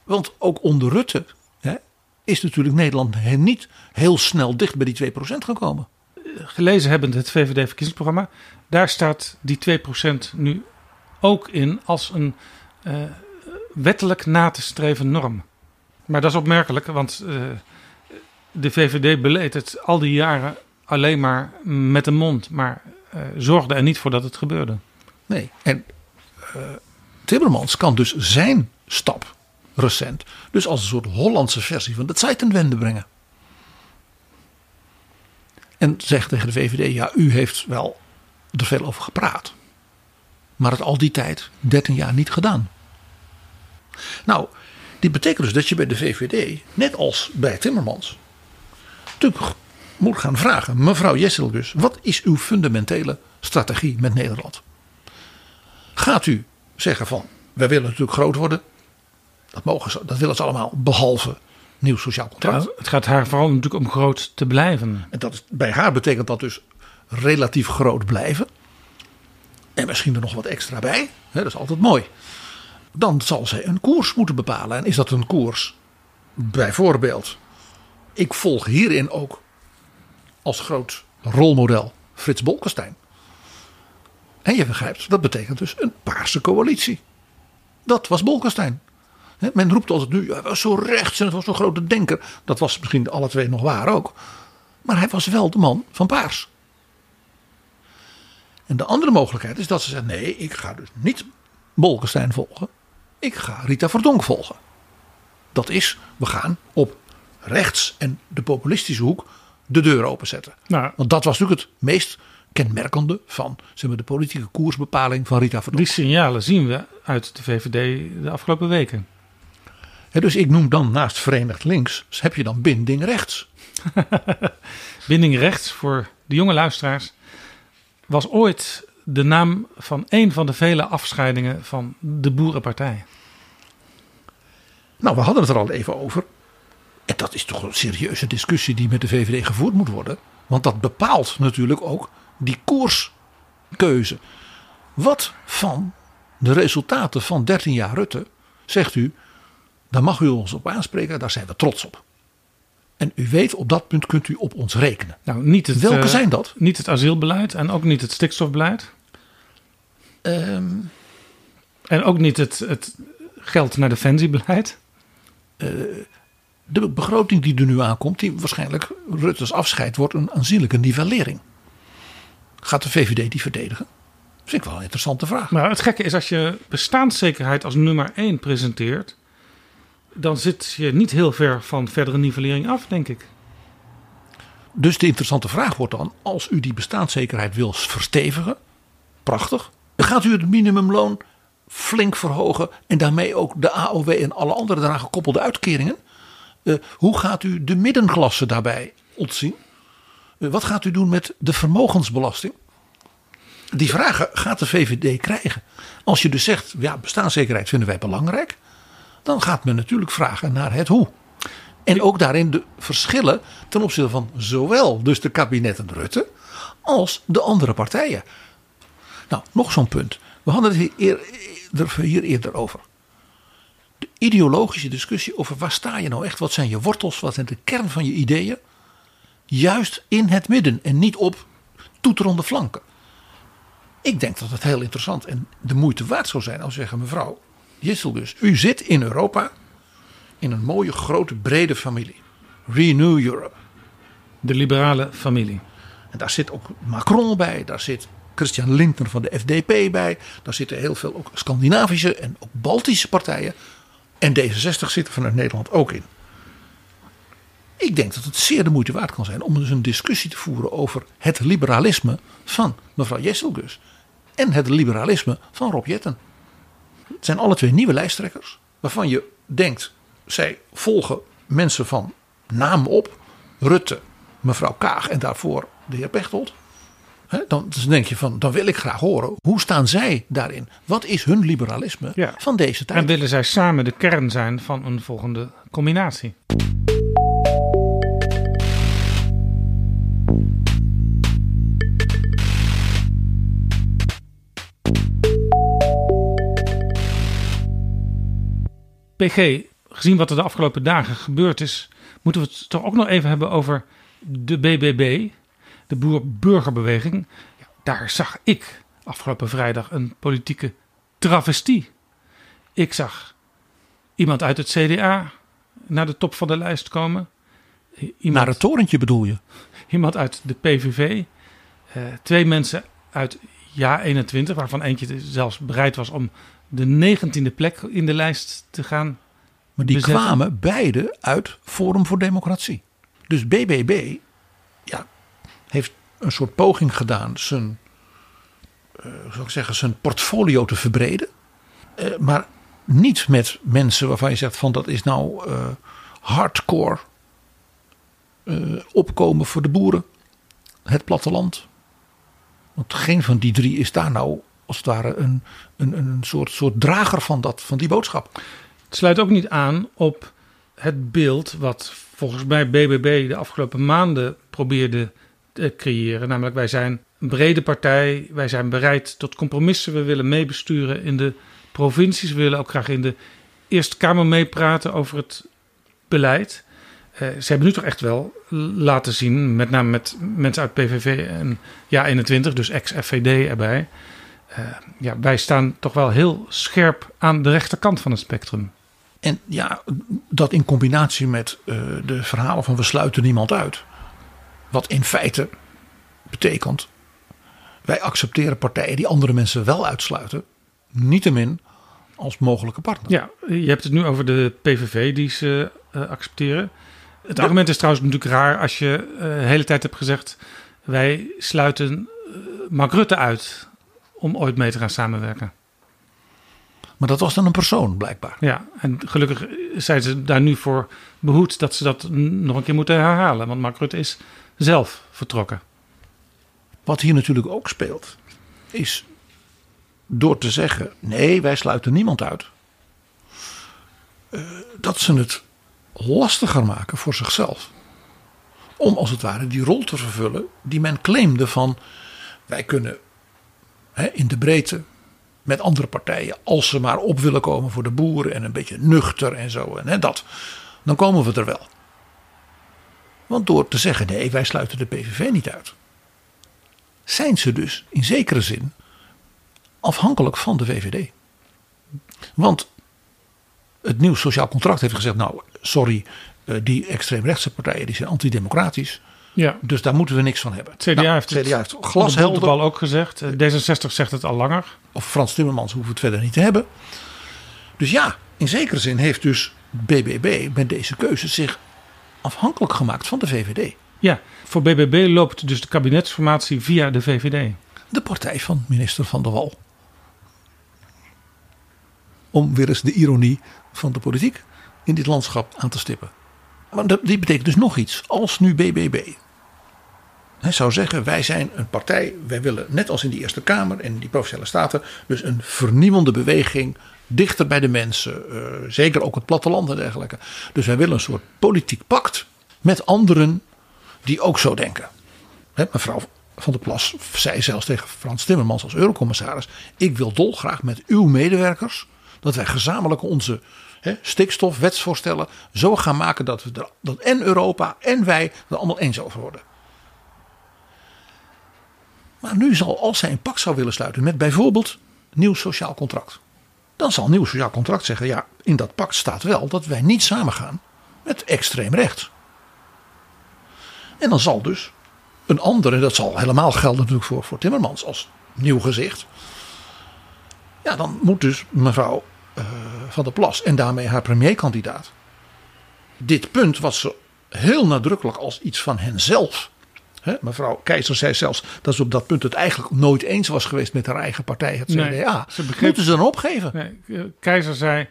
Speaker 6: Want ook onder Rutte hè, is natuurlijk Nederland niet heel snel dicht bij die 2% gekomen.
Speaker 5: Gelezen hebbend het VVD-verkiezingsprogramma, daar staat die 2% nu ook in als een eh, wettelijk na te streven norm. Maar dat is opmerkelijk, want eh, de VVD beleed het al die jaren alleen maar met de mond, maar eh, zorgde er niet voor dat het gebeurde.
Speaker 6: Nee, en Timmermans kan dus zijn stap recent dus als een soort Hollandse versie van de Zeitenwende brengen. En zegt tegen de VVD, ja u heeft wel er veel over gepraat. Maar het al die tijd, 13 jaar niet gedaan. Nou, dit betekent dus dat je bij de VVD, net als bij Timmermans, natuurlijk moet gaan vragen, mevrouw Jesselgus, wat is uw fundamentele strategie met Nederland? Gaat u zeggen van, wij willen natuurlijk groot worden. Dat, mogen ze, dat willen ze allemaal, behalve nieuw sociaal contract.
Speaker 5: Ja, het gaat haar vooral natuurlijk om groot te blijven.
Speaker 6: En dat is, bij haar betekent dat dus relatief groot blijven. En misschien er nog wat extra bij. Hè, dat is altijd mooi. Dan zal zij een koers moeten bepalen. En is dat een koers? Bijvoorbeeld, ik volg hierin ook als groot rolmodel Frits Bolkestein. En je begrijpt, dat betekent dus een paarse coalitie. Dat was Bolkestein. Men roept altijd nu, hij was zo rechts en het was zo'n grote denker. Dat was misschien alle twee nog waar ook. Maar hij was wel de man van paars. En de andere mogelijkheid is dat ze zegt: nee, ik ga dus niet Bolkestein volgen. Ik ga Rita Verdonk volgen. Dat is, we gaan op rechts en de populistische hoek de deur openzetten.
Speaker 5: Nou,
Speaker 6: Want dat was natuurlijk het meest kenmerkende van zeg maar, de politieke koersbepaling van Rita Verdonk.
Speaker 5: die signalen zien we uit de VVD de afgelopen weken.
Speaker 6: Dus ik noem dan naast Verenigd Links, heb je dan binding rechts.
Speaker 5: Binding rechts voor de jonge luisteraars was ooit de naam van een van de vele afscheidingen van de Boerenpartij.
Speaker 6: Nou, we hadden het er al even over. En dat is toch een serieuze discussie die met de VVD gevoerd moet worden. Want dat bepaalt natuurlijk ook die koerskeuze. Wat van de resultaten van 13 jaar Rutte zegt u, daar mag u ons op aanspreken, daar zijn we trots op. En u weet, op dat punt kunt u op ons rekenen.
Speaker 5: Nou, niet het,
Speaker 6: Welke
Speaker 5: eh,
Speaker 6: zijn dat?
Speaker 5: Niet het asielbeleid en ook niet het stikstofbeleid.
Speaker 6: Ehm,
Speaker 5: En ook niet het, het geld naar defensiebeleid.
Speaker 6: eh, de begroting die er nu aankomt, die waarschijnlijk Rutte's afscheid wordt een aanzienlijke nivellering. Gaat de VVD die verdedigen? Dat vind ik wel een interessante vraag.
Speaker 5: Maar het gekke is, als je bestaanszekerheid als nummer één presenteert, dan zit je niet heel ver van verdere nivellering af, denk ik.
Speaker 6: Dus de interessante vraag wordt dan: als u die bestaanszekerheid wil verstevigen, prachtig, dan gaat u het minimumloon flink verhogen en daarmee ook de AOW en alle andere daaraan gekoppelde uitkeringen. Eh, hoe gaat u de middenklasse daarbij ontzien? Wat gaat u doen met de vermogensbelasting? Die vragen gaat de VVD krijgen. Als je dus zegt, ja, bestaanszekerheid vinden wij belangrijk, dan gaat men natuurlijk vragen naar het hoe. En ook daarin de verschillen ten opzichte van zowel dus de kabinetten Rutte als de andere partijen. Nou, nog zo'n punt. We hadden het hier, er- hier eerder over. De ideologische discussie over waar sta je nou echt? Wat zijn je wortels? Wat zijn de kern van je ideeën? Juist in het midden en niet op toeterende flanken. Ik denk dat het heel interessant en de moeite waard zou zijn als we zeggen: mevrouw Jisselgus, u zit in Europa in een mooie, grote, brede familie. Renew Europe.
Speaker 5: De liberale familie.
Speaker 6: En daar zit ook Macron bij, daar zit Christian Lindner van de FDP bij, daar zitten heel veel ook Scandinavische en ook Baltische partijen. En D66 zit er vanuit Nederland ook in. Ik denk dat het zeer de moeite waard kan zijn om dus een discussie te voeren over het liberalisme van mevrouw Jesselgus en het liberalisme van Rob Jetten. Het zijn alle twee nieuwe lijsttrekkers waarvan je denkt, zij volgen mensen van naam op. Rutte, mevrouw Kaag en daarvoor de heer Pechtold. Dan denk je van, dan wil ik graag horen, hoe staan zij daarin? Wat is hun liberalisme van deze tijd?
Speaker 5: En willen zij samen de kern zijn van een volgende combinatie? PG, gezien wat er de afgelopen dagen gebeurd is, moeten we het toch ook nog even hebben over de BBB, de Boer-Burgerbeweging. Ja, daar zag ik afgelopen vrijdag een politieke travestie. Ik zag iemand uit het CDA naar de top van de lijst komen. Iemand,
Speaker 6: Naar het torentje bedoel je?
Speaker 5: Iemand uit de PVV. eh, twee mensen uit Ja 21, waarvan eentje zelfs bereid was om de negentiende plek in de lijst te gaan.
Speaker 6: Maar die
Speaker 5: bezetten.
Speaker 6: kwamen beide uit Forum voor Democratie. Dus BBB ja, heeft een soort poging gedaan zijn, eh, zou ik zeggen, zijn portfolio te verbreden. Eh, maar niet met mensen waarvan je zegt van dat is nou eh, hardcore opkomen voor de boeren. Het platteland. Want geen van die drie is daar nou als het ware een, een, een soort, soort drager van, dat, van die boodschap.
Speaker 5: Het sluit ook niet aan op het beeld wat volgens mij BBB de afgelopen maanden probeerde te creëren. Namelijk wij zijn een brede partij, wij zijn bereid tot compromissen, we willen meebesturen in de provincies, we willen ook graag in de Eerste Kamer meepraten over het beleid. Uh, ze hebben nu toch echt wel laten zien, met name met mensen uit PVV en Ja 21, dus ex-FVD erbij. Uh, ja, wij staan toch wel heel scherp aan de rechterkant van het spectrum.
Speaker 6: En ja, dat in combinatie met uh, de verhalen van we sluiten niemand uit. Wat in feite betekent, wij accepteren partijen die andere mensen wel uitsluiten. Niettemin als mogelijke partner.
Speaker 5: Ja, je hebt het nu over de PVV die ze uh, accepteren. Het argument is trouwens natuurlijk raar als je de hele tijd hebt gezegd... wij sluiten Mark Rutte uit om ooit mee te gaan samenwerken.
Speaker 6: Maar dat was dan een persoon blijkbaar.
Speaker 5: Ja, en gelukkig zijn ze daar nu voor behoed dat ze dat nog een keer moeten herhalen. Want Mark Rutte is zelf vertrokken.
Speaker 6: Wat hier natuurlijk ook speelt, is door te zeggen: nee, wij sluiten niemand uit. Uh, dat ze het lastiger maken voor zichzelf. Om als het ware die rol te vervullen die men claimde van wij kunnen in de breedte met andere partijen, als ze maar op willen komen voor de boeren en een beetje nuchter en zo en hè, dat, dan komen we er wel. Want door te zeggen nee, wij sluiten de PVV niet uit, zijn ze dus in zekere zin afhankelijk van de VVD. Want het nieuw sociaal contract heeft gezegd: nou, sorry, eh, die extreemrechtse partijen die zijn antidemocratisch.
Speaker 5: Ja.
Speaker 6: Dus daar moeten we niks van hebben.
Speaker 5: CDA,
Speaker 6: nou,
Speaker 5: heeft,
Speaker 6: het CDA heeft
Speaker 5: glashelder bal ook gezegd. D66 zegt het al langer.
Speaker 6: Of Frans Timmermans hoeven het verder niet te hebben. Dus ja, in zekere zin heeft dus BBB met deze keuze zich afhankelijk gemaakt van de VVD.
Speaker 5: Ja, voor BBB loopt dus de kabinetsformatie via de VVD.
Speaker 6: De partij van minister Van der Wal. Om weer eens de ironie van de politiek in dit landschap aan te stippen. Maar die betekent dus nog iets. Als nu BBB hij zou zeggen: wij zijn een partij, wij willen net als in die Eerste Kamer en die provinciale staten, dus een vernieuwende beweging dichter bij de mensen, uh, zeker ook het platteland en dergelijke. Dus wij willen een soort politiek pact met anderen die ook zo denken. Mevrouw Van der Plas zei zelfs tegen Frans Timmermans als eurocommissaris: ik wil dolgraag met uw medewerkers dat wij gezamenlijk onze he, stikstofwetsvoorstellen zo gaan maken dat we dat en Europa en wij er allemaal eens over worden. Maar nu zal, als zij een pact zou willen sluiten met bijvoorbeeld nieuw sociaal contract. Dan zal nieuw sociaal contract zeggen, ja, in dat pact staat wel dat wij niet samengaan met extreem rechts. En dan zal dus een ander, en dat zal helemaal gelden natuurlijk voor, voor Timmermans als nieuw gezicht. Ja, dan moet dus mevrouw uh, Van der Plas en daarmee haar premierkandidaat. Dit punt wat ze heel nadrukkelijk als iets van henzelf He, mevrouw Keizer zei zelfs dat ze op dat punt het eigenlijk nooit eens was geweest met haar eigen partij, het CDA.
Speaker 5: Nee, ze begreep...
Speaker 6: Moeten ze dan opgeven?
Speaker 5: Nee, Keizer zei.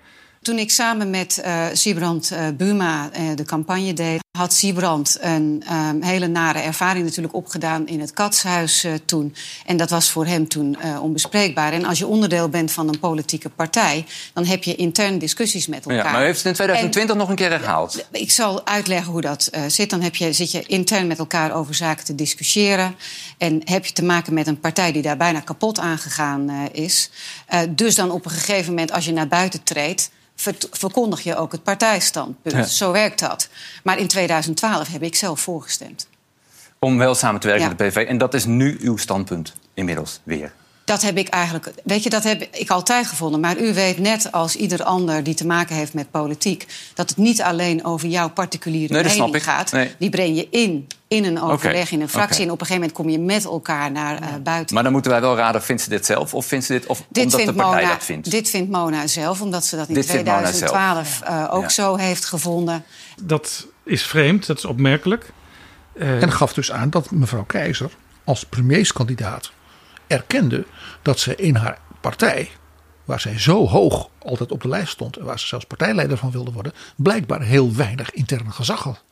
Speaker 12: Toen ik samen met uh, Siebrand uh, Buma uh, de campagne deed, had Siebrand een um, hele nare ervaring natuurlijk opgedaan in het katshuis toen. En dat was voor hem toen onbespreekbaar. En als je onderdeel bent van een politieke partij, dan heb je intern discussies met elkaar.
Speaker 11: Ja, maar u heeft het in 2020 en, nog een keer herhaald.
Speaker 12: Ik zal uitleggen hoe dat zit. Dan heb je, zit je intern met elkaar over zaken te discussiëren. En heb je te maken met een partij die daar bijna kapot aangegaan is. dus dan op een gegeven moment, als je naar buiten treedt verkondig je ook het partijstandpunt. Ja. Zo werkt dat. Maar in 2012 heb ik zelf voorgestemd.
Speaker 11: Om wel samen te werken ja. met de PV. En dat is nu uw standpunt inmiddels weer.
Speaker 12: Dat heb ik eigenlijk, weet je, dat heb ik altijd gevonden. Maar u weet net als ieder ander die te maken heeft met politiek, dat het niet alleen over jouw particuliere
Speaker 11: nee,
Speaker 12: mening gaat.
Speaker 11: Nee.
Speaker 12: Die breng je in, in een overleg, okay. in een fractie. Okay. En op een gegeven moment kom je met elkaar naar uh, buiten.
Speaker 11: Maar dan moeten wij wel raden, vindt ze dit zelf of vindt ze dit, of
Speaker 12: dit
Speaker 11: omdat
Speaker 12: vindt
Speaker 11: de partij
Speaker 12: Mona,
Speaker 11: dat vindt?
Speaker 12: Dit vindt Mona zelf, omdat ze dat in
Speaker 11: dit
Speaker 12: 2012 uh, ook ja. zo heeft gevonden.
Speaker 5: Dat is vreemd, dat is opmerkelijk.
Speaker 6: Uh, en gaf dus aan dat mevrouw Keizer als premierskandidaat erkende dat ze in haar partij, waar zij zo hoog altijd op de lijst stond en waar ze zelfs partijleider van wilde worden, blijkbaar heel weinig interne gezag had.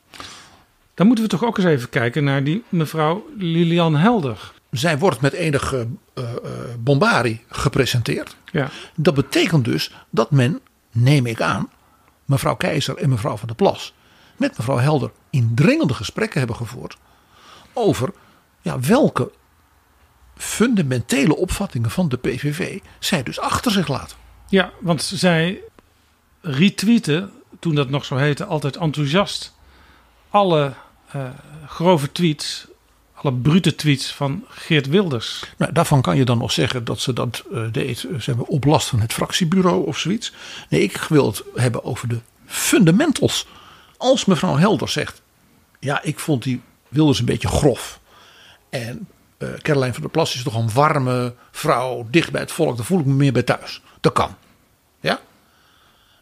Speaker 5: Dan moeten we toch ook eens even kijken naar die mevrouw Lilian Helder.
Speaker 6: Zij wordt met enige uh, uh, bombari gepresenteerd.
Speaker 5: Ja.
Speaker 6: Dat betekent dus dat men, neem ik aan, mevrouw Keizer en mevrouw van der Plas met mevrouw Helder indringende gesprekken hebben gevoerd over ja, welke fundamentele opvattingen van de PVV zij dus achter zich laat.
Speaker 5: Ja, want zij retweeten, toen dat nog zo heette, altijd enthousiast alle uh, grove tweets, alle brute tweets van Geert Wilders.
Speaker 6: Nou, daarvan kan je dan nog zeggen dat ze dat uh, deed ze hebben op last van het fractiebureau of zoiets. Nee, ik wil het hebben over de fundamentals. Als mevrouw Helder zegt, ja, ik vond die Wilders een beetje grof. En uh, Caroline van der Plas is toch een warme vrouw, dicht bij het volk. Daar voel ik me meer bij thuis. Dat kan. Ja?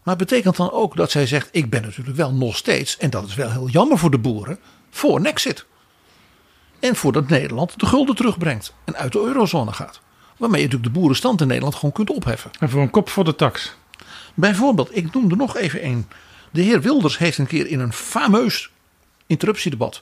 Speaker 6: Maar het betekent dan ook dat zij zegt: Ik ben natuurlijk wel nog steeds, en dat is wel heel jammer voor de boeren, voor Nexit. En voordat Nederland de gulden terugbrengt en uit de eurozone gaat. Waarmee je natuurlijk de boerenstand in Nederland gewoon kunt opheffen.
Speaker 5: En voor een kop voor de tax.
Speaker 6: Bijvoorbeeld, ik noem er nog even een. De heer Wilders heeft een keer in een fameus interruptiedebat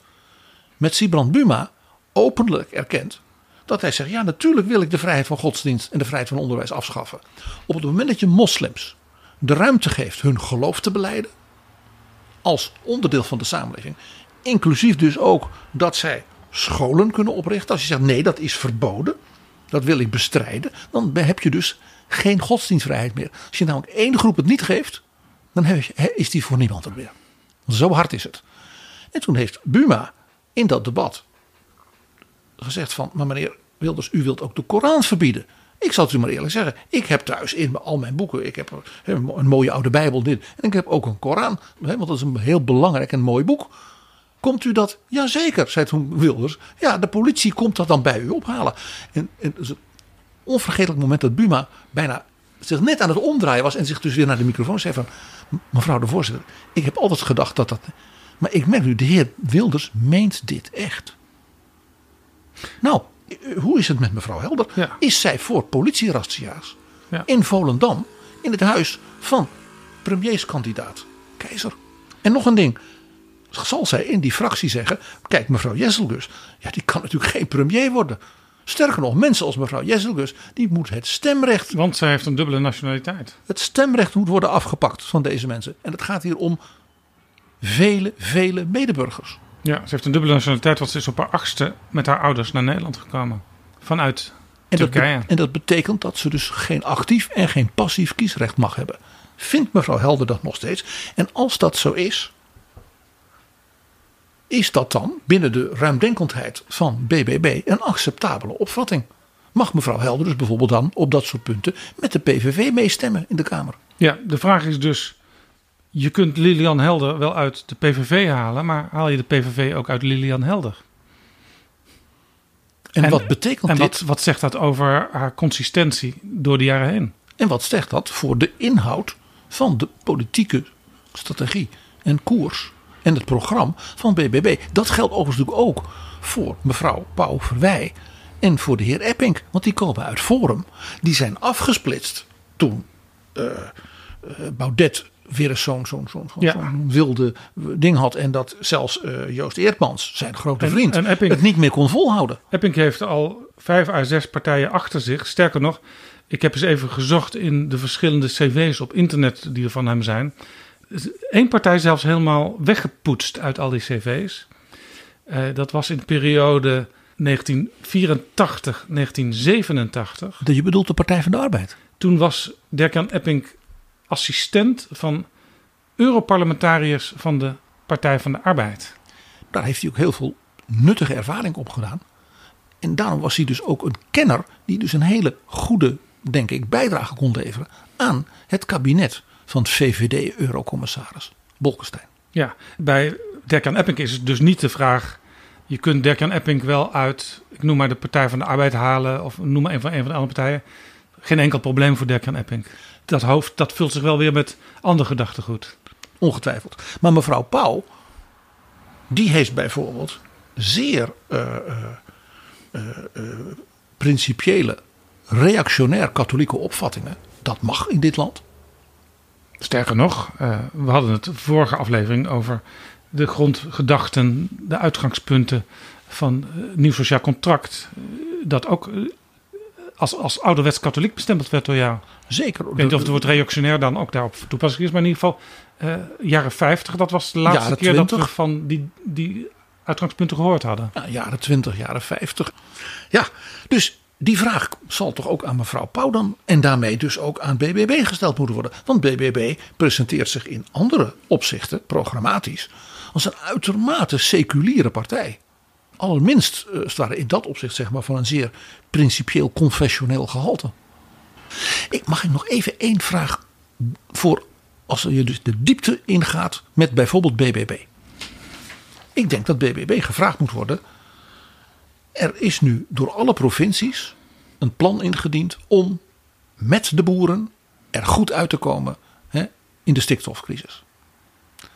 Speaker 6: met Sibrand Buma openlijk erkend dat hij zegt: ja, natuurlijk wil ik de vrijheid van godsdienst en de vrijheid van onderwijs afschaffen. Op het moment dat je moslims de ruimte geeft hun geloof te beleiden, als onderdeel van de samenleving, inclusief dus ook dat zij scholen kunnen oprichten. Als je zegt: nee, dat is verboden, dat wil ik bestrijden, dan heb je dus geen godsdienstvrijheid meer. Als je namelijk één groep het niet geeft, dan is die voor niemand er meer. Zo hard is het. En toen heeft Buma in dat debat gezegd van, maar meneer Wilders, u wilt ook de Koran verbieden. Ik zal het u maar eerlijk zeggen. Ik heb thuis in al mijn boeken, ik heb een mooie oude Bijbel dit. En ik heb ook een Koran, want dat is een heel belangrijk en mooi boek. Komt u dat? Jazeker, zei toen Wilders. Ja, de politie komt dat dan bij u ophalen. En, en het is een onvergetelijk moment dat Buma bijna zich net aan het omdraaien was. En zich dus weer naar de microfoon zei van... Mevrouw de voorzitter, ik heb altijd gedacht dat dat... Maar ik merk nu, de heer Wilders meent dit echt. Nou, hoe is het met mevrouw Helder? Is zij voor politierazzia's ja. in Volendam in het huis van premierskandidaat Keizer? En nog een ding. Zal zij in die fractie zeggen: Kijk, mevrouw Jesselgus, ja, die kan natuurlijk geen premier worden. Sterker nog, mensen als mevrouw Jesselgus, die moet het stemrecht.
Speaker 5: Want zij heeft een dubbele nationaliteit.
Speaker 6: Het stemrecht moet worden afgepakt van deze mensen. En het gaat hier om vele, vele medeburgers.
Speaker 5: Ja, ze heeft een dubbele nationaliteit, want ze is op haar achtste met haar ouders naar Nederland gekomen. Vanuit
Speaker 6: en
Speaker 5: Turkije.
Speaker 6: Dat en dat betekent dat ze dus geen actief en geen passief kiesrecht mag hebben. Vindt mevrouw Helder dat nog steeds? En als dat zo is, is dat dan binnen de ruimdenkendheid van BBB een acceptabele opvatting? Mag mevrouw Helder dus bijvoorbeeld dan op dat soort punten met de PVV meestemmen in de Kamer?
Speaker 5: Ja, de vraag is dus je kunt Lilian Helder wel uit de PVV halen, maar haal je de PVV ook uit Lilian Helder?
Speaker 6: En, wat betekent
Speaker 5: en
Speaker 6: dit?
Speaker 5: Wat, wat zegt dat over haar consistentie door de jaren heen?
Speaker 6: En wat zegt dat voor de inhoud van de politieke strategie en koers en het programma van BBB? Dat geldt overigens ook voor mevrouw Pauw Verwij en voor de heer Epping. Want die komen uit Forum. Die zijn afgesplitst toen uh, Baudet weer eens zo'n zo'n zo'n wilde ding had. En dat zelfs uh, Joost Eertmans, zijn grote vriend, en, Epping, het niet meer kon volhouden.
Speaker 5: Epping heeft al vijf à zes partijen achter zich. Sterker nog, ik heb eens even gezocht in de verschillende cv's op internet die er van hem zijn. Eén partij zelfs helemaal weggepoetst uit al die cv's. Uh, dat was in de periode 1984, 1987.
Speaker 6: Je bedoelt de Partij van de Arbeid?
Speaker 5: Toen was Dirk-Jan Epping assistent van Europarlementariërs van de Partij van de Arbeid.
Speaker 6: Daar heeft hij ook heel veel nuttige ervaring op gedaan. En daarom was hij dus ook een kenner die dus een hele goede, denk ik, bijdrage kon leveren aan het kabinet van VVD-eurocommissaris Bolkestein.
Speaker 5: Ja, bij Dirk-Jan Epping is het dus niet de vraag... je kunt Dirk-Jan Epping wel uit, ik noem maar de Partij van de Arbeid halen... of noem maar een van, een van de andere partijen. Geen enkel probleem voor Dirk-Jan Epping dat hoofd dat vult zich wel weer met ander gedachtegoed.
Speaker 6: Ongetwijfeld. Maar mevrouw Pauw, die heeft bijvoorbeeld zeer uh, uh, uh, principiële, reactionair katholieke opvattingen. Dat mag in dit land.
Speaker 5: Sterker nog, we hadden het vorige aflevering over de grondgedachten, de uitgangspunten van nieuw sociaal contract. Dat ook als, als ouderwets katholiek bestempeld werd door jou.
Speaker 6: Zeker.
Speaker 5: Ik weet niet of het woord reactionair dan ook daarop toepasselijk is, maar in ieder geval uh, jaren 50, dat was de laatste
Speaker 6: Jaren
Speaker 5: keer
Speaker 6: 20.
Speaker 5: dat we van die, die uitgangspunten gehoord hadden.
Speaker 6: Ja, jaren 20, jaren 50. Ja, dus die vraag zal toch ook aan mevrouw Pauw dan en daarmee dus ook aan BBB gesteld moeten worden. Want BBB presenteert zich in andere opzichten, programmatisch, als een uitermate seculiere partij. Allerminst uh, staat in dat opzicht zeg maar van een zeer principieel confessioneel gehalte. Ik mag ik nog even één vraag voor als je dus de diepte ingaat met bijvoorbeeld BBB. Ik denk dat BBB gevraagd moet worden. Er is nu door alle provincies een plan ingediend om met de boeren er goed uit te komen hè, in de stikstofcrisis.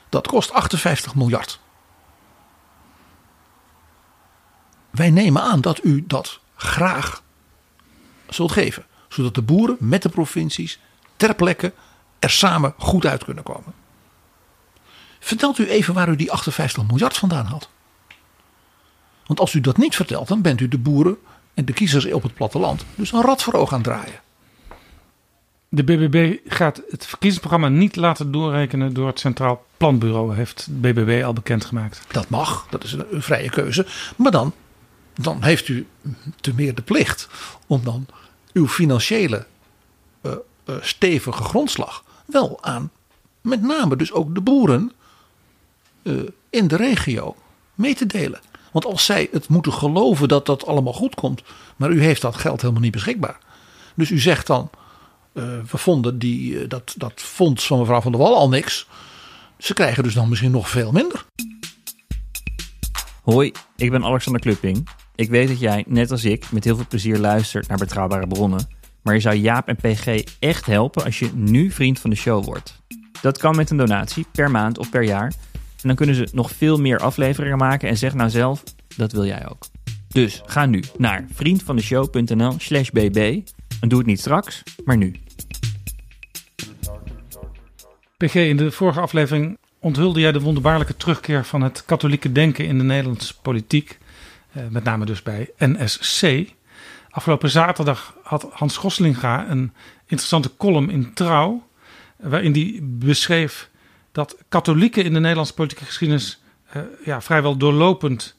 Speaker 6: Dat kost 58 miljard. Wij nemen aan dat u dat graag zult geven, zodat de boeren met de provincies ter plekke er samen goed uit kunnen komen. Vertelt u even waar u die 58 miljard vandaan had. Want als u dat niet vertelt, dan bent u de boeren en de kiezers op het platteland dus een rad voor oog aan het draaien.
Speaker 5: De BBB gaat het verkiezingsprogramma niet laten doorrekenen door het Centraal Planbureau, heeft de BBB al bekendgemaakt.
Speaker 6: Dat mag, dat is een vrije keuze. Maar dan, dan heeft u te meer de plicht om dan uw financiële uh, uh, stevige grondslag wel aan met name dus ook de boeren uh, in de regio mee te delen. Want als zij het moeten geloven dat dat allemaal goed komt, maar u heeft dat geld helemaal niet beschikbaar. Dus u zegt dan, we vonden die, dat, dat fonds van mevrouw van der Wal al niks. Ze krijgen dus dan misschien nog veel minder.
Speaker 16: Hoi, ik ben Alexander Klupping. Ik weet dat jij, net als ik, met heel veel plezier luistert naar betrouwbare bronnen. Maar je zou Jaap en PG echt helpen als je nu vriend van de show wordt. Dat kan met een donatie per maand of per jaar. En dan kunnen ze nog veel meer afleveringen maken en zeg nou zelf, dat wil jij ook. Dus ga nu naar vriendvandeshow.nl slash bb en doe het niet straks, maar nu.
Speaker 5: PG, in de vorige aflevering onthulde jij de wonderbaarlijke terugkeer van het katholieke denken in de Nederlandse politiek. Eh, met name dus bij NSC. Afgelopen zaterdag had Hans Goslinga een interessante column in Trouw. Waarin hij beschreef dat katholieken in de Nederlandse politieke geschiedenis uh, ja, vrijwel doorlopend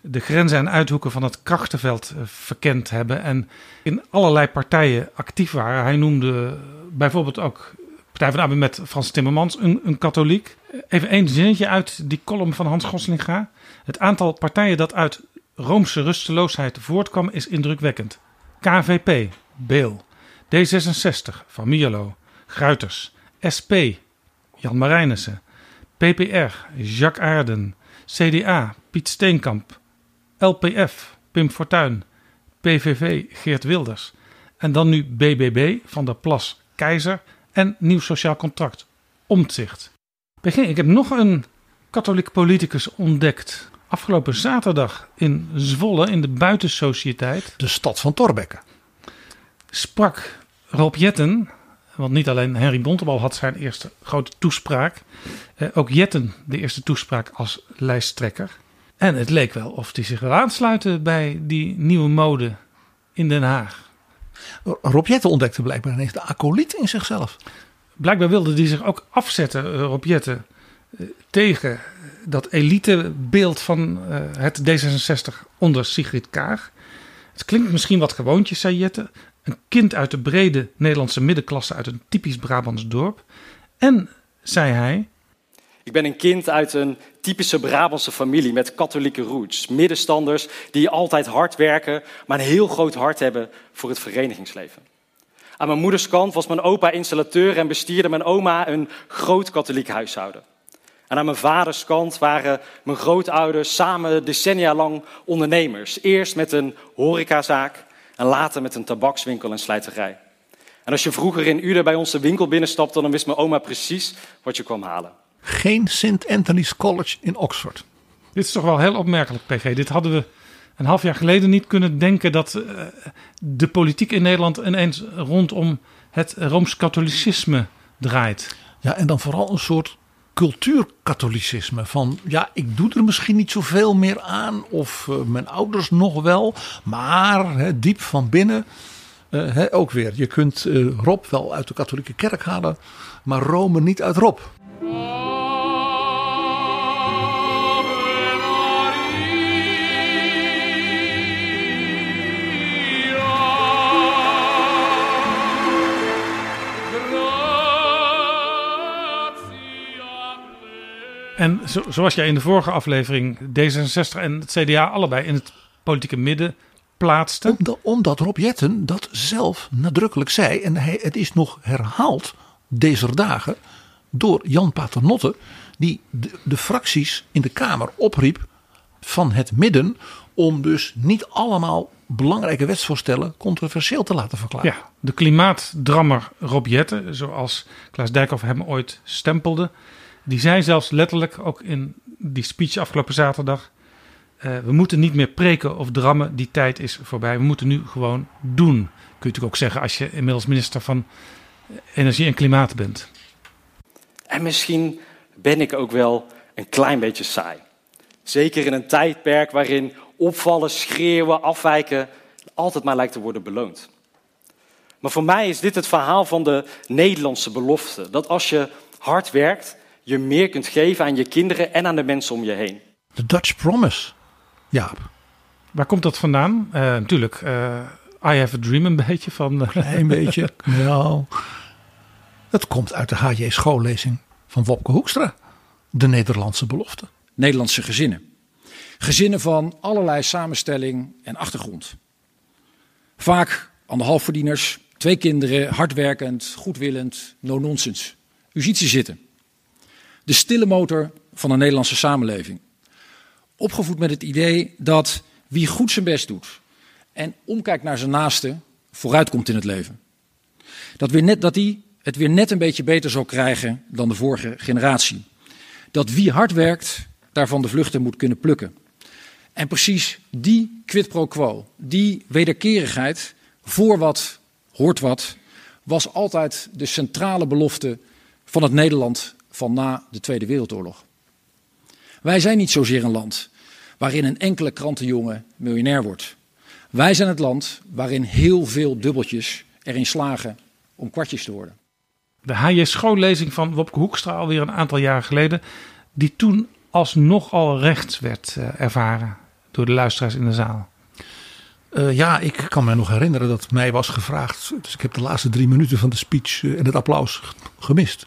Speaker 5: de grenzen en uithoeken van het krachtenveld verkend hebben. En in allerlei partijen actief waren. Hij noemde bijvoorbeeld ook Partij van de met Frans Timmermans, een, een katholiek. Even één zinnetje uit die column van Hans Goslinga. Het aantal partijen dat uit Roomse rusteloosheid voortkwam is indrukwekkend. KVP, Beel, D66, Van Mierlo, Gruiters, SP, Jan Marijnissen, PPR, Jacques Aarden, CDA, Piet Steenkamp, LPF, Pim Fortuyn, PVV, Geert Wilders. En dan nu BBB, Van der Plas, Keizer en Nieuw Sociaal Contract, Omtzigt. Begin, ik heb nog een katholiek politicus ontdekt. Afgelopen zaterdag in Zwolle, in de buitensociëteit.
Speaker 6: De stad van Torbekke.
Speaker 5: Sprak Rob Jetten, want niet alleen Henry Bontebal had zijn eerste grote toespraak. Eh, ook Jetten de eerste toespraak als lijsttrekker. En het leek wel of hij zich wil aansluiten bij die nieuwe mode in Den Haag.
Speaker 6: Rob Jetten ontdekte blijkbaar ineens de acoliet in zichzelf.
Speaker 5: Blijkbaar wilde hij zich ook afzetten, uh, Rob Jetten, uh, tegen dat elitebeeld van uh, het D66 onder Sigrid Kaag. Het klinkt misschien wat gewoontjes, zei Jetten. Een kind uit de brede Nederlandse middenklasse uit een typisch Brabants dorp. En, zei hij...
Speaker 17: Ik ben een kind uit een typische Brabantse familie met katholieke roots. Middenstanders die altijd hard werken, maar een heel groot hart hebben voor het verenigingsleven. Aan mijn moeders kant was mijn opa installateur en bestierde mijn oma een groot katholiek huishouden. En aan mijn vaders kant waren mijn grootouders samen decennia lang ondernemers. Eerst met een horecazaak en later met een tabakswinkel en slijterij. En als je vroeger in Uden bij onze winkel binnenstapte, dan wist mijn oma precies wat je kwam halen.
Speaker 6: Geen St. Anthony's College in Oxford.
Speaker 5: Dit is toch wel heel opmerkelijk, PG. Dit hadden we een half jaar geleden niet kunnen denken dat uh, de politiek in Nederland ineens rondom het rooms-katholicisme draait.
Speaker 6: Ja, en dan vooral een soort cultuurkatholicisme. Van ja, ik doe er misschien niet zoveel meer aan, of uh, mijn ouders nog wel, maar diep van binnen Eh, ook weer, je kunt eh, Rob wel uit de katholieke kerk halen, maar Rome niet uit Rob.
Speaker 5: En zo, zoals jij in de vorige aflevering D66 en het CDA allebei in het politieke midden plaatste.
Speaker 6: Omdat, omdat Rob Jetten dat zelf nadrukkelijk zei. En hij, het is nog herhaald deze dagen door Jan Paternotte. Die de, de fracties in de Kamer opriep van het midden. Om dus niet allemaal belangrijke wetsvoorstellen controversieel te laten verklaren.
Speaker 5: Ja, de klimaatdrammer Rob Jetten, zoals Klaas Dijkhoff hem ooit stempelde. Die zei zelfs letterlijk, ook in die speech afgelopen zaterdag... Uh, we moeten niet meer preken of drammen, die tijd is voorbij. We moeten nu gewoon doen. Kun je natuurlijk ook zeggen als je inmiddels minister van Energie en Klimaat bent.
Speaker 17: En misschien ben ik ook wel een klein beetje saai. Zeker in een tijdperk waarin opvallen, schreeuwen, afwijken altijd maar lijkt te worden beloond. Maar voor mij is dit het verhaal van de Nederlandse belofte. Dat als je hard werkt, je meer kunt geven aan je kinderen en aan de mensen om je heen.
Speaker 6: De Dutch Promise, Jaap.
Speaker 5: Waar komt dat vandaan? Uh, natuurlijk, uh, I Have a Dream een beetje van...
Speaker 6: Uh... Een beetje, nou... Het komt uit de H.J. schoollezing van Wopke Hoekstra. De Nederlandse belofte.
Speaker 18: Nederlandse gezinnen. Gezinnen van allerlei samenstelling en achtergrond. Vaak anderhalfverdieners, twee kinderen, hardwerkend, goedwillend, no-nonsense. U ziet ze zitten. De stille motor van de Nederlandse samenleving. Opgevoed met het idee dat wie goed zijn best doet en omkijkt naar zijn naaste, vooruitkomt in het leven. Dat, weer net, dat die het weer net een beetje beter zal krijgen dan de vorige generatie. Dat wie hard werkt, daarvan de vluchten moet kunnen plukken. En precies die quid pro quo, die wederkerigheid, voor wat hoort wat, was altijd de centrale belofte van het Nederland van na de Tweede Wereldoorlog. Wij zijn niet zozeer een land waarin een enkele krantenjongen miljonair wordt. Wij zijn het land waarin heel veel dubbeltjes erin slagen om kwartjes te worden.
Speaker 5: De H.J. schoollezing van Wopke Hoekstra alweer een aantal jaren geleden, die toen als nogal rechts werd uh, ervaren door de luisteraars in de zaal.
Speaker 6: Uh, ja, ik kan me nog herinneren dat mij was gevraagd. Dus ik heb de laatste drie minuten van de speech uh, en het applaus gemist.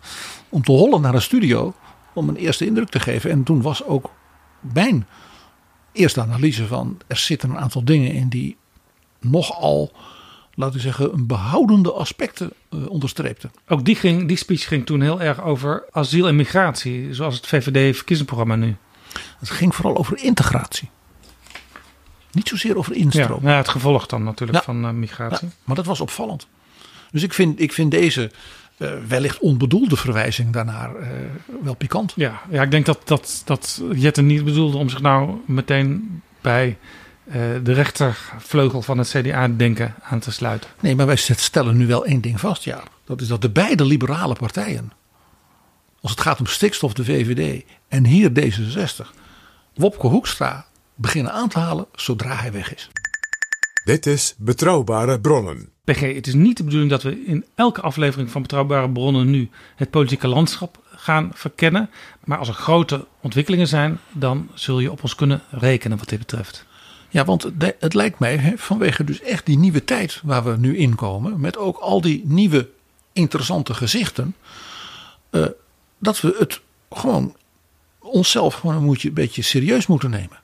Speaker 6: Om te hollen naar de studio om een eerste indruk te geven. En toen was ook mijn eerste analyse van er zitten een aantal dingen in die nogal, laten we zeggen, een behoudende aspecten uh, onderstreepten.
Speaker 5: Ook die, ging, die speech ging toen heel erg over asiel en migratie, zoals het VVD-verkiezingsprogramma nu.
Speaker 6: Het ging vooral over integratie. Niet zozeer over instroom.
Speaker 5: Ja, nou, het gevolg dan natuurlijk ja, van uh, migratie.
Speaker 6: Ja, maar dat was opvallend. Dus ik vind, ik vind deze wellicht onbedoelde verwijzing daarnaar uh, wel pikant.
Speaker 5: Ja, ja, ik denk dat, dat, dat Jette niet bedoelde om zich nou meteen bij uh, de rechtervleugel van het CDA-denken aan te sluiten.
Speaker 6: Nee, maar wij stellen nu wel één ding vast, ja. Dat is dat de beide liberale partijen, als het gaat om stikstof, de VVD en hier D66, Wopke Hoekstra beginnen aan te halen zodra hij weg is.
Speaker 4: Dit is Betrouwbare Bronnen.
Speaker 5: PG, het is niet de bedoeling dat we in elke aflevering van Betrouwbare Bronnen nu het politieke landschap gaan verkennen. Maar als er grote ontwikkelingen zijn, dan zul je op ons kunnen rekenen wat dit betreft.
Speaker 6: Ja, want het, lijkt mij hè, vanwege dus echt die nieuwe tijd waar we nu in komen, met ook al die nieuwe interessante gezichten, uh, dat we het gewoon onszelf gewoon een beetje serieus moeten nemen.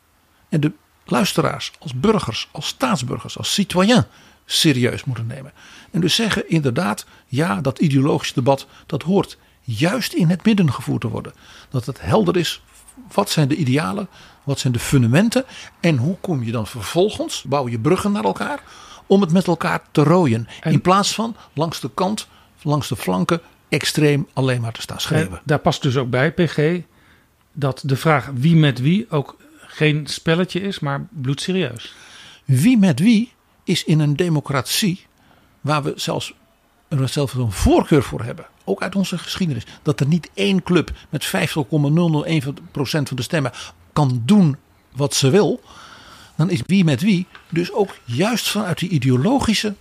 Speaker 6: En de luisteraars als burgers, als staatsburgers, als citoyen serieus moeten nemen. En dus zeggen inderdaad, ja, dat ideologisch debat, dat hoort juist in het midden gevoerd te worden. Dat het helder is, wat zijn de idealen, wat zijn de fundamenten en hoe kom je dan vervolgens, bouw je bruggen naar elkaar, om het met elkaar te rooien. En in plaats van langs de kant, langs de flanken, extreem alleen maar te staan schreeuwen.
Speaker 5: Daar past dus ook bij, PG, dat de vraag wie met wie ook geen spelletje is, maar bloedserieus.
Speaker 6: Wie met wie is in een democratie waar we zelfs er zelfs een voorkeur voor hebben, ook uit onze geschiedenis, dat er niet één club met 50,001% van de stemmen kan doen wat ze wil, dan is wie met wie dus ook juist vanuit die ideologische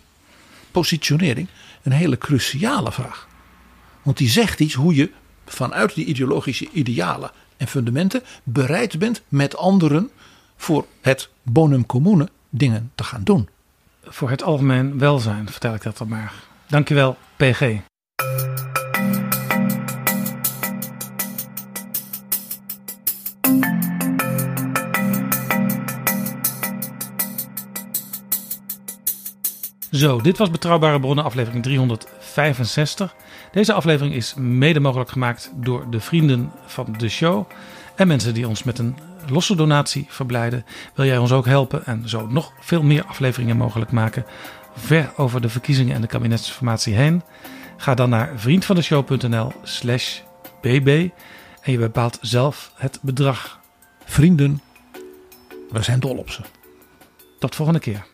Speaker 6: positionering een hele cruciale vraag. Want die zegt iets hoe je vanuit die ideologische idealen en fundamenten bereid bent met anderen voor het bonum commune dingen te gaan doen.
Speaker 5: Voor het algemeen welzijn, vertel ik dat dan maar. Dankjewel, PG. Zo, dit was Betrouwbare Bronnen, aflevering 365. Deze aflevering is mede mogelijk gemaakt door de vrienden van de show en mensen die ons met een losse donatie verblijden. Wil jij ons ook helpen en zo nog veel meer afleveringen mogelijk maken, ver over de verkiezingen en de kabinetsformatie heen? Ga dan naar vriendvandeshow.nl/slash bb en je bepaalt zelf het bedrag.
Speaker 6: Vrienden, we zijn dol op ze.
Speaker 5: Tot volgende keer.